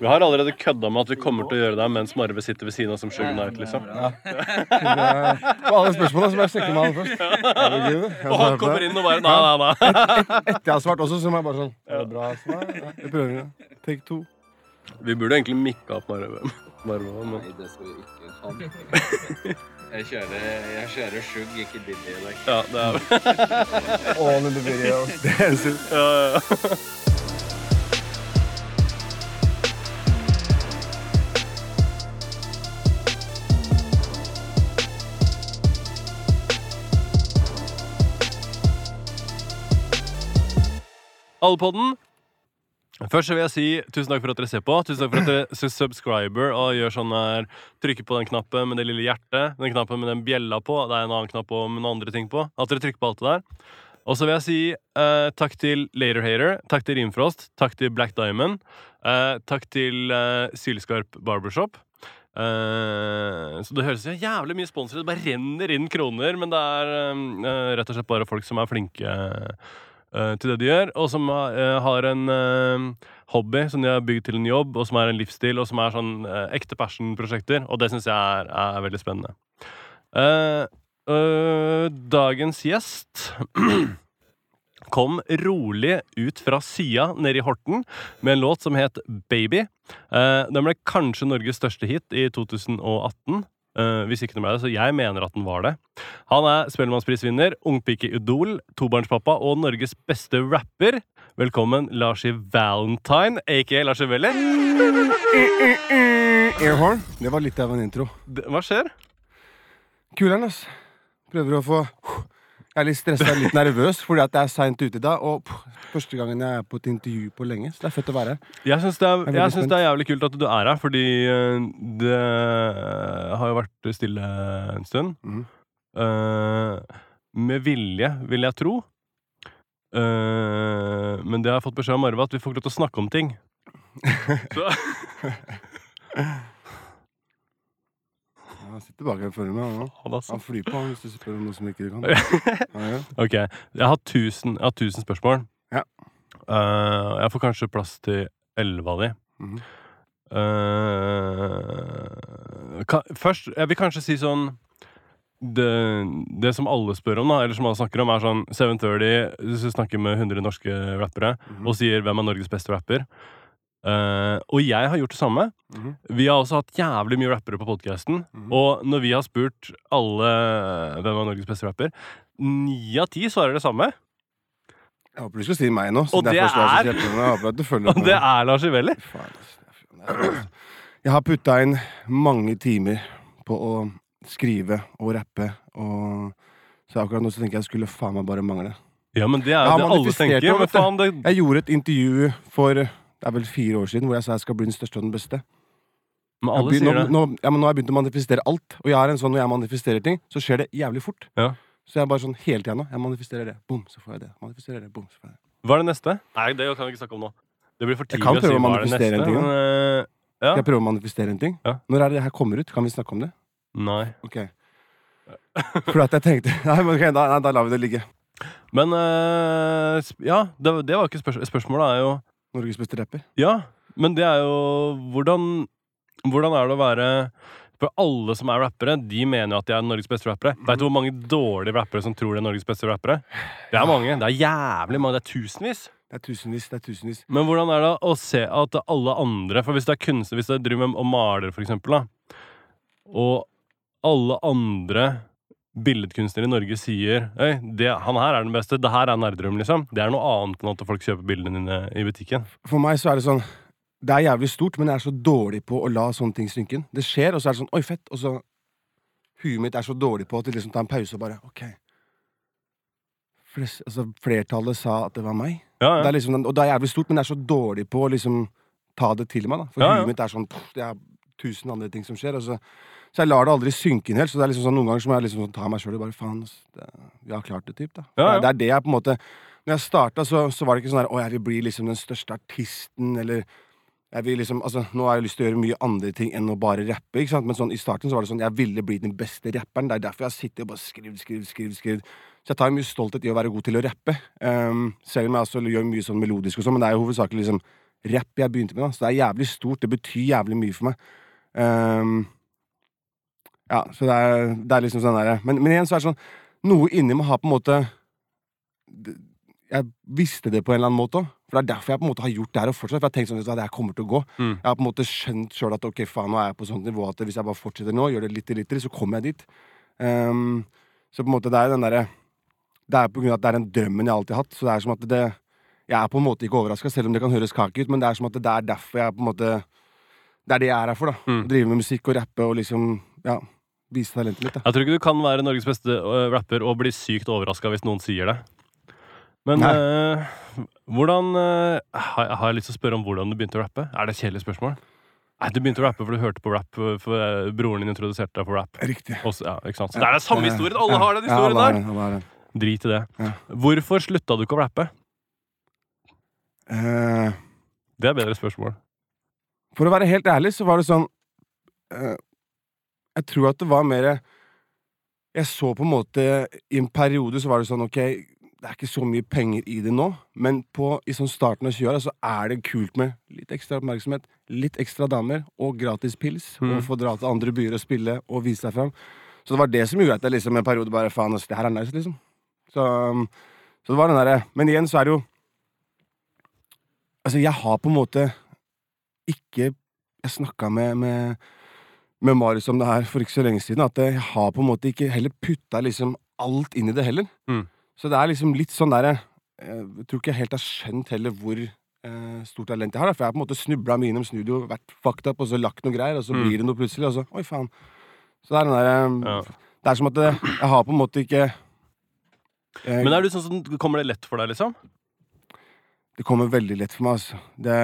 Vi har allerede kødda med at vi kommer til å gjøre det mens Marve sitter ved siden av som Sugar Knight, liksom. På alle spørsmålene så må jeg sjekke med han først. Herregud. Og han kommer inn og bare Nei, nei, nei. Etter jeg har svart også, så må jeg bare sånn Er det bra svar? Ja, Jeg prøver igjen. Take two. Vi burde egentlig mikka opp Marve. Marve men Nei, det skal vi ikke ha. Jeg kjører, jeg kjører Shug, ikke Billy i dag. ja, det er All in the video. Dancing. ja, ja, Allepodden. Først så vil jeg si tusen takk for at dere ser på. Tusen takk for at dere er subscriber og gjør sånn her Trykker på den knappen med det lille hjertet. Den knappen med den bjella på. Det er en annen knapp og med noen andre ting på. At dere trykker på alt det der. Og så vil jeg si eh, takk til Laterhater, takk til Rimfrost, takk til Black Diamond, eh, takk til eh, Sylskarp Barbershop. Eh, så det høres jo jævlig mye sponsorer. Det bare renner inn kroner, men det er eh, rett og slett bare folk som er flinke til det de gjør, og som eh, har en eh, hobby som de har bygd til en jobb, og som er en livsstil, og som er sånn eh, ekte passion-prosjekter, og det syns jeg er, er veldig spennende. Eh, dagens gjest kom rolig ut fra sida nede i Horten med en låt som het Baby. Eh, den ble kanskje Norges største hit i 2018. eh, hvis ikke den ble det, så jeg mener at den var det. Han er Spellemannsprisvinner, ungpikeidol, tobarnspappa og Norges beste rapper. Velkommen, Larsi Valentine, aka Larsi Velli. Airhorn. Det var litt av en intro. Hva skjer? Kuler'n, ass. Prøver å få Jeg er litt stressa, litt nervøs, fordi at jeg er seint ute i dag. Og pff, første gangen jeg er på et intervju på lenge. Så det er fett å være her. Jeg syns det, det er jævlig kult at du er her, fordi eh, det har jo vært stille en stund. Mm. Uh, med vilje, vil jeg tro. Uh, men det har jeg fått beskjed om Arve, at vi får ikke lov til å snakke om ting. Så, Han sitter bak her og meg. Han, han altså. han flyr på han, hvis du spør om noe som ikke du kan. Ja, ja. Ok, jeg har tusen, jeg har tusen spørsmål. Ja. Uh, jeg får kanskje plass til elleve av de. Mm -hmm. uh, ka, først, jeg vil kanskje si sånn det, det som alle spør om, da, eller som alle snakker om, er sånn 730 snakker med 100 norske rappere Mhm. og sier 'Hvem er Norges beste rapper?' Eh, og jeg har gjort det samme. Mhm. Vi har også hatt jævlig mye rappere på podkasten. Mhm. Og når vi har spurt alle hvem er Norges beste rapper, ni av ti svarer det samme. Jeg håper du skal si meg nå. Og det er- følger Og det er Lars Ivelli. Er fy- Jeg har putta inn mange timer på å skrive og rappe, og så akkurat nå så tenker jeg jeg skulle faen meg bare mangle. Ja, men det er jo ja, det alle tenker. Det Jeg gjorde et intervju for det er vel fire år siden hvor jeg sa jeg skal bli den største og den beste. Men alle begynt- sier det. nå, ja, men nå har jeg begynt å manifestere alt. Og jeg er en sånn når jeg manifesterer ting, så skjer det jævlig fort. Ja. Så jeg er bare sånn hele tida nå. Jeg manifesterer det. Bom, så får jeg det. Manifesterer det. Boom, så får jeg det. Hva er det neste? Nei, det kan vi ikke snakke om nå. Det blir for tidlig å si hva er det neste. en ting. Men, eh, ja. Skal jeg prøve å manifestere en ting? Ja. Når er det det her kommer ut? Kan vi snakke om det? Nei. Ok. For at jeg tenkte Nei, men okay, da, nei, da lar vi det ligge. Men eh, ja, det, det var ikke spørsmålet. spørsmålet. er jo Norges beste rapper. Ja, men det er jo Hvordan, hvordan er det å være For alle som er rappere, de mener at de er Norges beste rappere. Vet du hvor mange dårlige rappere som tror de er Norges beste rappere? Det er mange. Det er jævlig mange. Det er tusenvis. Det er tusenvis. det er tusenvis Men hvordan er det å se at alle andre For hvis du er kunstner, hvis du driver med om maler, for eksempel, da, og alle andre billedkunstnere i Norge sier Øy, det, han her er den beste. Det her er nerdrum, liksom. Det er noe annet enn at folk kjøper bildene dine i butikken. For meg så er det sånn Det er jævlig stort, men jeg er så dårlig på å la sånne ting synke inn. Det skjer, og så er det sånn Oi, fett. Og så Huet mitt er så dårlig på at det liksom tar en pause og bare OK. Flest, altså, flertallet sa at det var meg. Ja, Det ja. er liksom, og det er jævlig stort, men jeg er så dårlig på å liksom ta det til meg. da For Ja, ja. huet mitt er sånn pff, Det er tusen andre ting som skjer. Og så, så jeg lar det aldri synke inn helt. Så det er liksom sånn Noen ganger så må jeg liksom sånn, ta meg sjøl og bare faen, vi har klart det, typ. da Ja, ja. Det, er, det jeg på en måte Når jeg starta, så, så var det ikke sånn der Å, jeg vil bli liksom den største artisten, eller jeg vil liksom, altså, Nå har jeg lyst til å gjøre mye andre ting enn å bare rappe. ikke sant? Men sånn, i starten så var det sånn jeg ville bli den beste rapperen. Det er derfor jeg har sittet og bare skrevet, skrevet, skrevet, skrevet. Så jeg tar mye stolthet i å være god til å rappe. Um, selv om jeg også gjør mye sånn melodisk, og sånn, men det er jo hovedsakelig liksom rapp jeg begynte med, da. Så det er jævlig stort. Det betyr jævlig mye for meg. Ehm, ja, så det er, det er liksom sånn derre men, men igjen så er det sånn Noe inni meg har på en måte Jeg visste det på en eller annen måte òg. For det er derfor jeg på en måte har gjort det her og fortsatt. For jeg har tenkt sånn at det her kommer til å gå. Mm. Jeg har på en måte skjønt sjøl at ok, faen, nå er jeg på sånt nivå at hvis jeg bare fortsetter nå, gjør det litt i litt, så kommer jeg dit. Um, så på en måte det er den derre Det er på grunn av at det er den drømmen jeg alltid har hatt. Så det er som at det Jeg er på en måte ikke overraska, selv om det kan høres kake ut, men det er som at det er derfor jeg på en måte Det er det jeg er her for, da. Mm. Å drive med musikk og rappe og liksom Ja, vise talentet mitt, da. Jeg tror ikke du kan være Norges beste øh, rapper og bli sykt overraska hvis noen sier det. Men øh, hvordan uh, har, jeg lyst til å spørre om hvordan du begynte å rappe? Er det et kjedelig spørsmål? Nei, Du begynte å rappe fordi du hørte på rap for broren din introduserte deg for rap. Riktig. Også, ja, ikke sant? Så det er den samme historien! Alle har den Ja, historien alle har den, der! Drit i det. Ja. Hvorfor slutta du ikke å rappe? Uh, Det er bedre spørsmål. For å være helt ærlig, så var det sånn eh, Jeg tror at det var mer Jeg så på en måte I en periode så var det sånn Ok, det er ikke så mye penger i det nå, men på, i sånn starten av 20-åra så er det kult med litt ekstra oppmerksomhet, litt ekstra damer og gratis pils. Mm. Og få dra til andre byer og spille og vise seg fram. Så det var det som gjorde at jeg liksom en periode bare Faen, det her er nice, liksom. Så, så det var den derre Men igjen så er det jo Altså, jeg har på en måte ikke Jeg snakka med, med, med Marius om det her for ikke så lenge siden, at jeg har på en måte ikke heller putta liksom alt inn i det heller. Mm. Så det er liksom litt sånn derre Jeg tror ikke jeg helt har skjønt heller hvor eh, stort talent jeg har. Da. For jeg har på en måte snubla mye innom studio, vært fucked up, og så lagt noe greier, og så Mm. blir det noe plutselig, og så Oi, faen. Så det er den derre Ja. Det er som at jeg har på en måte ikke jeg, Men er du sånn som kommer det lett for deg, liksom? Det kommer veldig lett for meg. Altså. Det,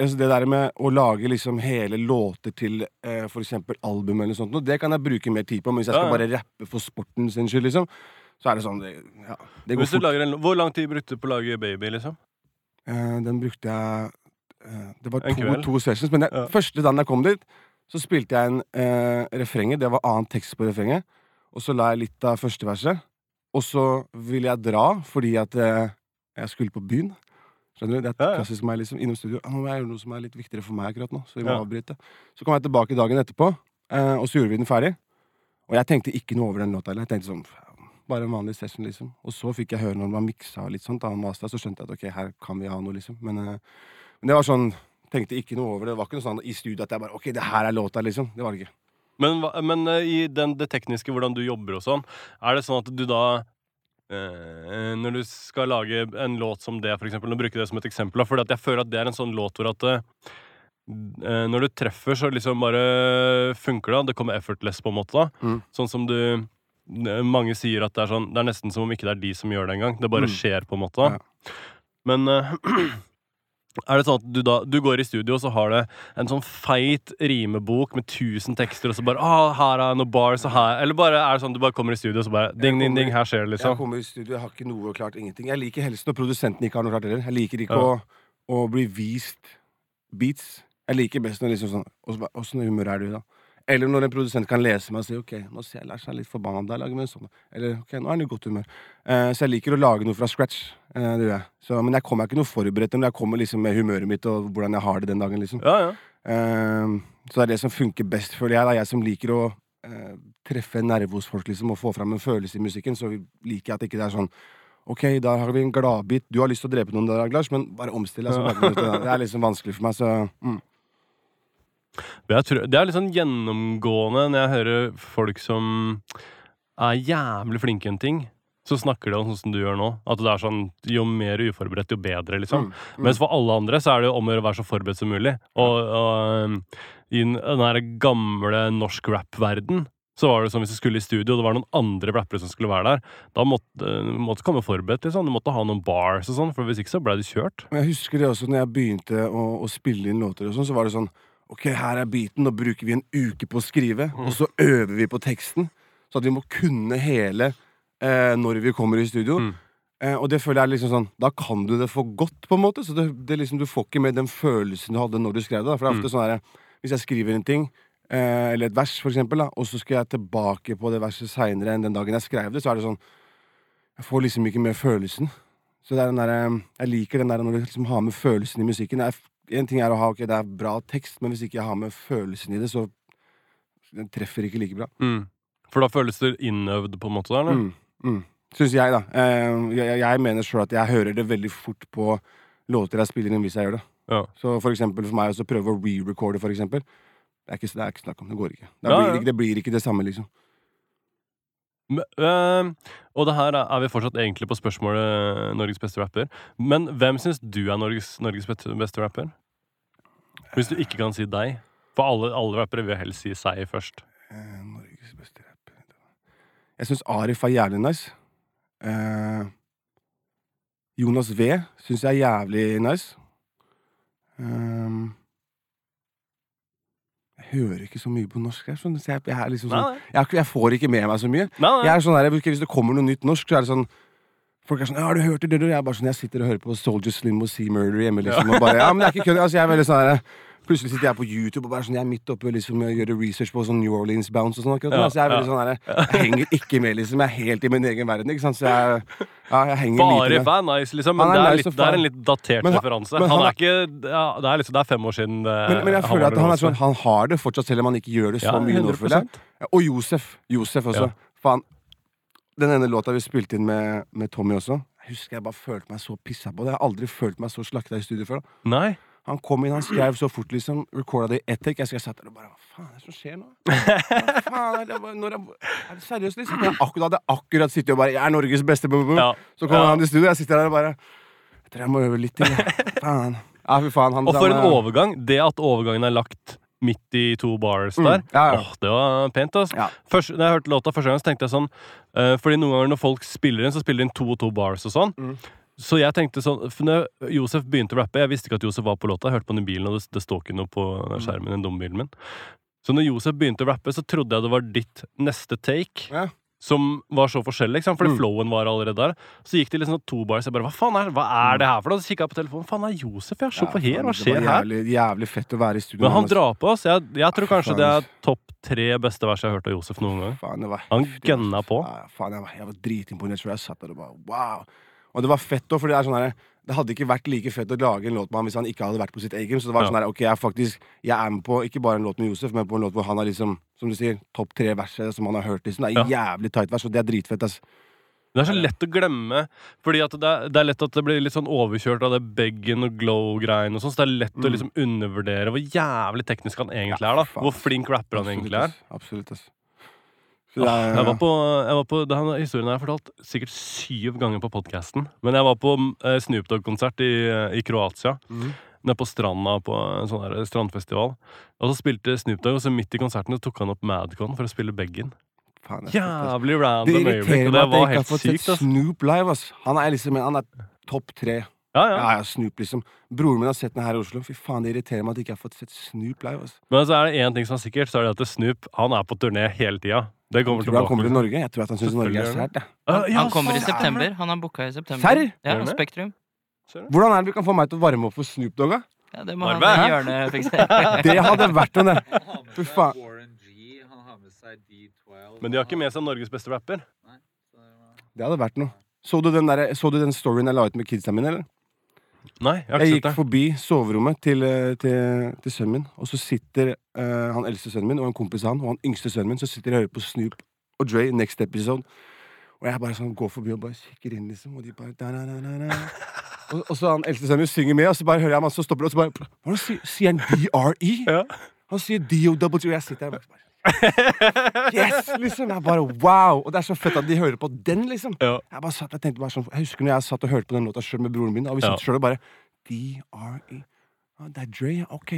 altså det der med å lage liksom hele låter til eh, for eksempel album eller sånt, det kan jeg bruke mer tid på. Men hvis jeg skal ja. bare rappe for sporten sin skyld, liksom, så er det sånn Det, ja, det går fort. lager en, hvor lang tid brukte du på å lage Baby, liksom? Eh, den brukte jeg eh, Det var to, to sessions. Men den Ja. første dagen jeg kom dit, så spilte jeg en eh, refrenget. Det var annen tekst på refrenget. Og så la jeg litt av første verset. Og så ville jeg dra fordi at eh, jeg skulle på byen. Skjønner du? Det er klassisk meg liksom innom studio. «Ah, Nå må jeg gjøre noe som er litt viktigere for meg akkurat nå. Så vi må Ja. avbryte. Så kom jeg tilbake dagen etterpå, eh, og så gjorde vi den ferdig. Og jeg tenkte ikke noe over den låta heller. Jeg tenkte sånn bare en vanlig session, liksom. Og så fikk jeg høre når var miksa og litt sånt, da, og masta, så skjønte jeg at ok, her kan vi ha noe, liksom. Men, eh, men det var sånn Tenkte ikke noe over det. Det var ikke noe sånn i studio at jeg bare Ok, det her er låta, liksom. Det var det ikke. Men, hva- men eh, i den, det tekniske, hvordan du jobber og sånn, er det sånn at du da Når du skal lage en låt som det, for eksempel, bruker jeg det som et eksempel, For jeg føler at det er en sånn låt hvor at eh, eh, når du treffer, så liksom bare funker det. Det kommer effortless, på en måte. Mm. Sånn som du eh, Mange sier at det er sånn Det er nesten som om ikke det er de som gjør det engang. Det bare Mm. skjer, på en måte. Ja. Men eh, er det sånn at du da Du går i studio, og så har det en sånn feit rimebok med tusen tekster, og så bare ah, her er noen bars, og her Eller bare er det sånn du bare kommer i studio, og så bare ding, ding, ding, her skjer det, liksom? Jeg kommer i studio, jeg har ikke noe klart ingenting. Jeg liker helst når produsenten ikke har noe klart heller. Jeg liker ikke Ja. å, å bli vist beats. Jeg liker best når liksom sånn «Åssen- humør er du i dag? Eller når en produsent kan lese meg og si OK, nå ser jeg Lars er litt forbanna, da sånn. Eller OK, nå er han i godt humør. Uh, så jeg liker å lage noe fra scratch. Eh, det gjør jeg. Så, men jeg kommer ikke noe forberedt men jeg kommer liksom med humøret mitt og hvordan jeg har det den dagen. liksom Ja, ja. Eh, så det er det som funker best, føler jeg. Det er jeg som liker å eh, treffe en nerve hos folk liksom, og få fram en følelse i musikken. Så liker jeg at ikke det er sånn OK, da har vi en gladbit. Du har lyst til å drepe noen der, Lars, men bare omstill deg. Altså, det er liksom vanskelig for meg, så mm. Tror, det er litt sånn gjennomgående når jeg hører folk som er jævlig flinke i en ting. Så snakker de om sånn som du gjør nå. At det er sånn Jo mer uforberedt, jo bedre, liksom. Mm, mm. Mens for alle andre så er det jo om å være så forberedt som mulig. Og, og um, i den der gamle norsk rap-verden så var det som hvis du skulle i studio, og det var noen andre rappere som skulle være der. Da måtte du komme forberedt. liksom. Du måtte ha noen bars og sånn, for hvis ikke så ble du kjørt. Men jeg husker det også når jeg begynte å, å spille inn låter og sånn, så var det sånn OK, her er beaten, nå bruker vi en uke på å skrive, og så øver vi på teksten. Så at vi må kunne hele eh, når vi kommer i studio. Mm. Eh, og det føler jeg er liksom sånn Da kan du det for godt, på en måte. Så det, det liksom, du får ikke med den følelsen du hadde når du skrev det. Da. For det er ofte sånn her Hvis jeg skriver en ting, eh, eller et vers, for eksempel, da, og så skal jeg tilbake på det verset seinere enn den dagen jeg skrev det, så er det sånn Jeg får liksom ikke med følelsen. Så det er den der, Jeg liker den der når du liksom har med følelsen i musikken. Jeg, En ting er å ha ok, det er bra tekst, men hvis ikke jeg har med følelsen i det, så den treffer ikke like bra. Mm. For da føles det innøvd, på en måte? eller? Mm, mm. Syns jeg, da. Eh, jeg, jeg mener sjøl at jeg hører det veldig fort på låter jeg spiller inn hvis jeg gjør det. Ja. Så for eksempel for meg å prøve å re-recorde, for eksempel. Det er ikke, det er ikke snakk om. Det går ikke. Det Ja, blir, ikke. det blir ikke det samme, liksom. Men, øh, og det her er vi fortsatt egentlig på spørsmålet øh, Norges beste rapper. Men hvem syns du er Norges, Norges beste, beste rapper? Hvis du ikke kan si deg. For alle, alle rappere vil helst si seg først. Eh, Norges beste rapper Jeg syns Arif er jævlig nice. Eh, Jonas V syns jeg er jævlig nice. Eh, jeg hører ikke så mye på norsk. Jeg, sånn, så jeg, jeg, liksom sånn, jeg, jeg får ikke med meg så mye. nei. nei. Jeg er sånn der, Hvis det kommer noe nytt norsk, så er det sånn Folk er sånn 'Ja, har du hørt det?' det, det?» Jeg er bare sånn, jeg sitter og hører på Soldier Slim og Sea Murder hjemme, liksom. Og bare, ja, men det er ikke kødd. Altså, jeg er veldig sånn Plutselig sitter jeg på YouTube og bare sånn, jeg er midt oppe og liksom, gjør research på sånn New Orleans Bounce og sånn. akkurat nå. Ja, altså, jeg er veldig sånn der, jeg henger ikke med, liksom. Jeg er helt i min egen verden. ikke sant? Så jeg, ja, jeg henger Bare lite med. er nice, liksom. Men er det, er nice litt, det er en litt datert Men referanse. men Han, han er ikke ja, det, er liksom, det er fem år siden det, Men, men jeg føler at han er sånn, han har det fortsatt, selv om han ikke gjør det så mye nå. 100%. føler jeg. Og Josef. Josef også. Faen. Den ene låta vi spilte inn med, med Tommy også. Jeg husker jeg bare følte meg så pissa på det. Jeg har aldri følt meg så slakta i studio før. Nei. Han kom inn, han skrev så fort, liksom. Recorda det i ett take. Jeg skal satt der og bare Hva faen er det som skjer nå? Hva faen er det, når jeg, er det seriøst, liksom? Jeg akkurat, hadde akkurat sittet og bare Jeg er Norges beste bum. Ja. Så kommer Ja. han til studio, jeg sitter der og bare Jeg tror jeg må øve litt til. Faen. Ja, fy faen. Han, Og for en han, overgang. Det at overgangen er lagt midt i to bars der, Mm, ja, ja. Åh, det var pent. Altså. Ja. Først, da jeg hørte låta første gang, så tenkte jeg sånn uh, Fordi noen ganger når folk spiller inn, så spiller de inn to og to bars og sånn. Mm. Så jeg tenkte sånn for når Josef begynte å rappe Jeg visste ikke at Josef var på låta. Jeg hørte på den i bilen, og det, det står ikke noe på skjermen. den dumme bilen min Så når Josef begynte å rappe, så trodde jeg det var ditt neste take. Ja. Som var så forskjellig, ikke sant? fordi Mm. flowen var allerede der. Så gikk det liksom to bars. Jeg bare, hva faen er, hva er det her for noe? Så kikka jeg på telefonen. Faen, er Josef, ja. Se Ja, på her, hva skjer jævlig, her? Jævlig, fett å være i studio. Men han drar på oss. Jeg, jeg tror kanskje faen, det er topp tre beste vers jeg har hørt av Josef noen gang. Faen, det var Han gønna på. Ja, faen, jeg var, jeg var dritimponert. Jeg satt der og bare wow. Og det var fett òg, for det er sånn her Det hadde ikke vært like fett å lage en låt med han hvis han ikke hadde vært på sitt eget. Så det var Ja. sånn her, ok, jeg er faktisk Jeg er med på ikke bare en låt med Josef, men på en låt hvor han har liksom, som du sier, topp tre verset som han har hørt. Liksom. Det er jævlig tight vers, og det er dritfett, ass. Det er så lett å glemme, fordi det er, det er lett at det blir litt sånn overkjørt av det beggen og glow-greiene og sånn, så det er lett å Mm. liksom undervurdere hvor jævlig teknisk han egentlig er, da. Hvor flink rapper han egentlig er. Absolutt, ass. Det er- Jeg var på, jeg var på Denne historien har jeg fortalt sikkert syv ganger på podkasten. Men jeg var på eh, Snoop Dogg-konsert i, eh, i Kroatia. Mm. Nede på stranda på en sånn der strandfestival. Og så spilte Snoop Dogg, og så midt i konserten så tok han opp Madcon for å spille beggen. faen, det. Jævlig random øyeblikk, irriterer meg at jeg ikke har fått sett sykt. Snoop live, ass. Han er liksom Han er topp tre. Ja, ja. Ja, ja, Snoop, liksom. Broren min har sett den her i Oslo. Fy faen, det irriterer meg at jeg ikke har fått sett Snoop live. Altså. Men så er det én ting som er sikkert, så er det at Snoop han er på turné hele tida. Det kommer Tror du han kommer til Norge? Jeg tror at han syns Norge er sært. ja, Han kommer i september. Han har booka i september. Serr? Ja? Spektrum. Ser? Hvordan er det vi kan få meg til å varme opp for Snoop Dogg? da? Ja, det må Arve? han i hjørnet fikse. Det hadde vært noe, det. Han har med Fy faen. Warren G, han har med seg D12. Men de har ikke med seg Norges beste rapper. Nei, så det Det hadde vært noe. Så du den, der, så du den storyen jeg la ut med kidsa mine? eller? Nei, jeg Jeg gikk forbi soverommet til, eh, til, til sønnen min, og så sitter uh, han eldste sønnen min og en kompis av han, og han yngste sønnen min, så sitter de og hører på Snoop og Dre Next Episode. Og jeg bare sånn går forbi og bare kikker inn, liksom, og de bare da, da, da. Og, og så han eldste sønnen min synger med, og så bare hører jeg han, så stopper det, og så bare Hva er sier? Han DRE? Ja. Han sier DOW, og jeg sitter der og bare Yes! liksom, Jeg bare wow! Og det er så fett at de hører på den, liksom. Ja. Jeg bare satt, jeg tenkte bare sånn Jeg husker når jeg satt og hørte på den låta sjøl med broren min, og vi Ja. satt selv og bare D-R-E ah, Det er Dre, ja. OK.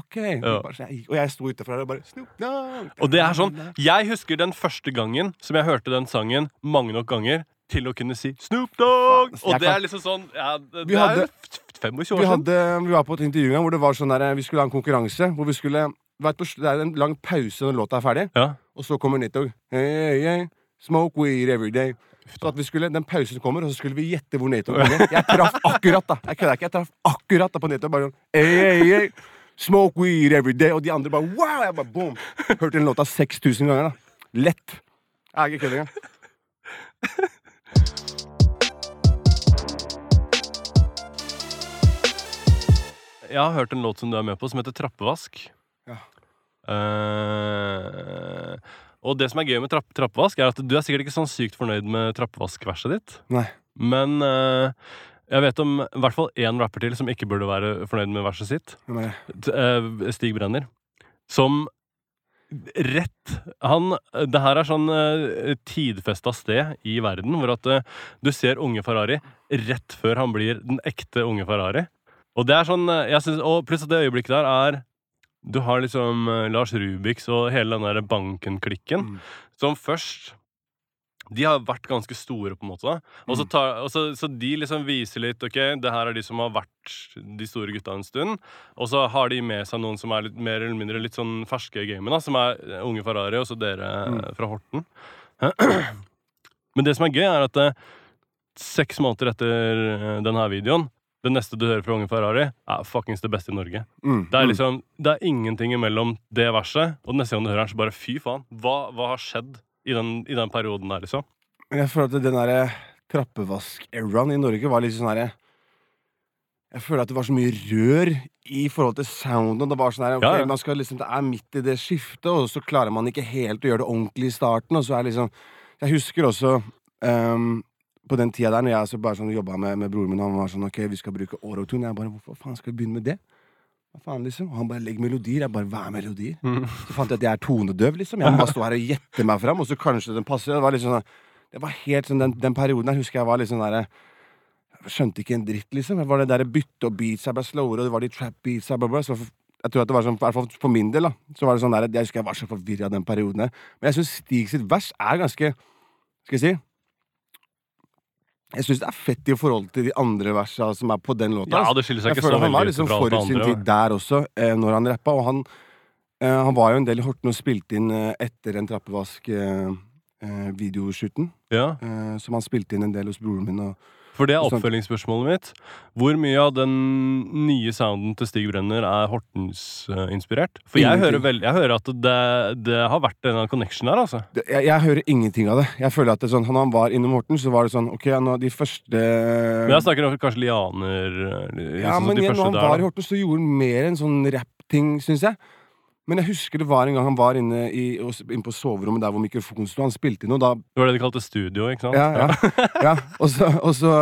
OK. Ja. Og jeg sto utafor her og bare Snoop Dogg. Og det er sånn Jeg husker den første gangen som jeg hørte den sangen mange nok ganger til å kunne si Snoop Dogg! Faen, Og det er liksom sånn ja, Det Vi hadde- er jo 25 år Vi, siden. hadde, vi var på et intervju en gang hvor det var sånn der, vi skulle ha en konkurranse. Hvor vi skulle Det er en lang pause når låta er ferdig, Ja. og så kommer Nitto. Hey, hey, smoke weed every day. Så at vi skulle, Den pausen kommer, og så skulle vi gjette hvor Nato kommer. Jeg traff akkurat, da. Jeg kødder ikke. Jeg traff akkurat da på Nato. Bare sånn hey, hey, hey, Smoke weed every day. Og de andre bare wow! Jeg bare boom. Hørte den låta 6000 ganger, da. Lett. Jeg er ikke kødd engang. jeg har hørt en låt som du er med på, som heter Trappevask. Eh, og det som er gøy med trapp, trappevask, er at du er sikkert ikke sånn sykt fornøyd med trappevaskverset ditt. Nei. Men uh, jeg vet om i hvert fall én rapper til som ikke burde være fornøyd med verset sitt. Nei. T- eh, Stig Brenner. Som rett Han Det her er sånn uh, tidfesta sted i verden hvor at du ser unge Ferrari rett før han blir den ekte unge Ferrari. Og det er sånn jeg synes, Og pluss at det øyeblikket der er Du har liksom eh, Lars Rubiks og hele den der banken-klikken Mm. som først de har vært ganske store, på en måte. Og så Mm. tar, og så, så de liksom viser litt Ok, det her er de som har vært de store gutta en stund. Og så har de med seg noen som er litt mer eller mindre litt sånn ferske i gamet. Som er Unge Ferrari, og så dere eh, Mm. fra Horten. Men det som er gøy, er at eh, seks måneder etter denne videoen det neste du hører fra Unge Ferrari, er fuckings det beste i Norge. Mm. Det er mm. liksom, det er ingenting imellom det verset og neste gang du hører den, så bare fy faen. Hva, hva har skjedd i den, i den perioden der, liksom? Jeg føler at den derre trappevask-eraen i Norge var litt sånn herre Jeg føler at det var så mye rør i forhold til sounden. Det var sånn her, ok, Ja, ja. man skal liksom, Det er midt i det skiftet, og så klarer man ikke helt å gjøre det ordentlig i starten. Og så er liksom Jeg husker også ehm, på den tida der når jeg altså bare sånn jobba med, med broren min, han var sånn Ok, vi skal bruke autotune. Jeg bare Hvorfor faen skal vi begynne med det? Hva faen, liksom? Og han bare legger melodier. Jeg bare Hva er melodier? Så fant jeg at jeg er tonedøv, liksom. Jeg må bare stå her og gjette meg fram, og så kanskje den passer. Det var liksom sånn Det var helt sånn Den, den perioden her husker jeg var sånn derre skjønte ikke en dritt, liksom. Det var det der bytte og beats jeg ble slowere, og det var de trap beats jeg ble, ble. Så jeg tror at det var sånn, i hvert fall for min del, da. Så var det sånn der, Jeg husker jeg var så forvirra den perioden. Men jeg syns Stig sitt vers er ganske Skal jeg si Jeg syns det er fett i forhold til de andre versa som er på den låta. Ja, det skiller seg Jeg ikke så han var liksom forut sin tid der også, eh, når han rappa. Og han, eh, han var jo en del i Horten og spilte inn eh, etter en trappevask-videoshooten. Ja, Eh, som han spilte inn en del hos broren min. Og, For det er Sånn- oppfølgingsspørsmålet mitt. Hvor mye av den nye sounden til Stig Brenner er Hortens-inspirert? For jeg hører, vel, jeg hører at det, det har vært en connection der, altså. jeg, jeg hører ingenting av det. Jeg føler at det sånn, Når han var innom Horten, så var det sånn Ok, nå, de første Men jeg snakker om kanskje lianer liksom, Ja, men men de igjen, når han der, var i Horten, så gjorde han mer en sånn rappting, syns jeg. Men jeg husker det var en gang han var inne, i, inne på soverommet der hvor mikrofonen sto. Han spilte inn noe, da Det var det de kalte studio, ikke sant? Ja, ja. ja. Og, så, og, så,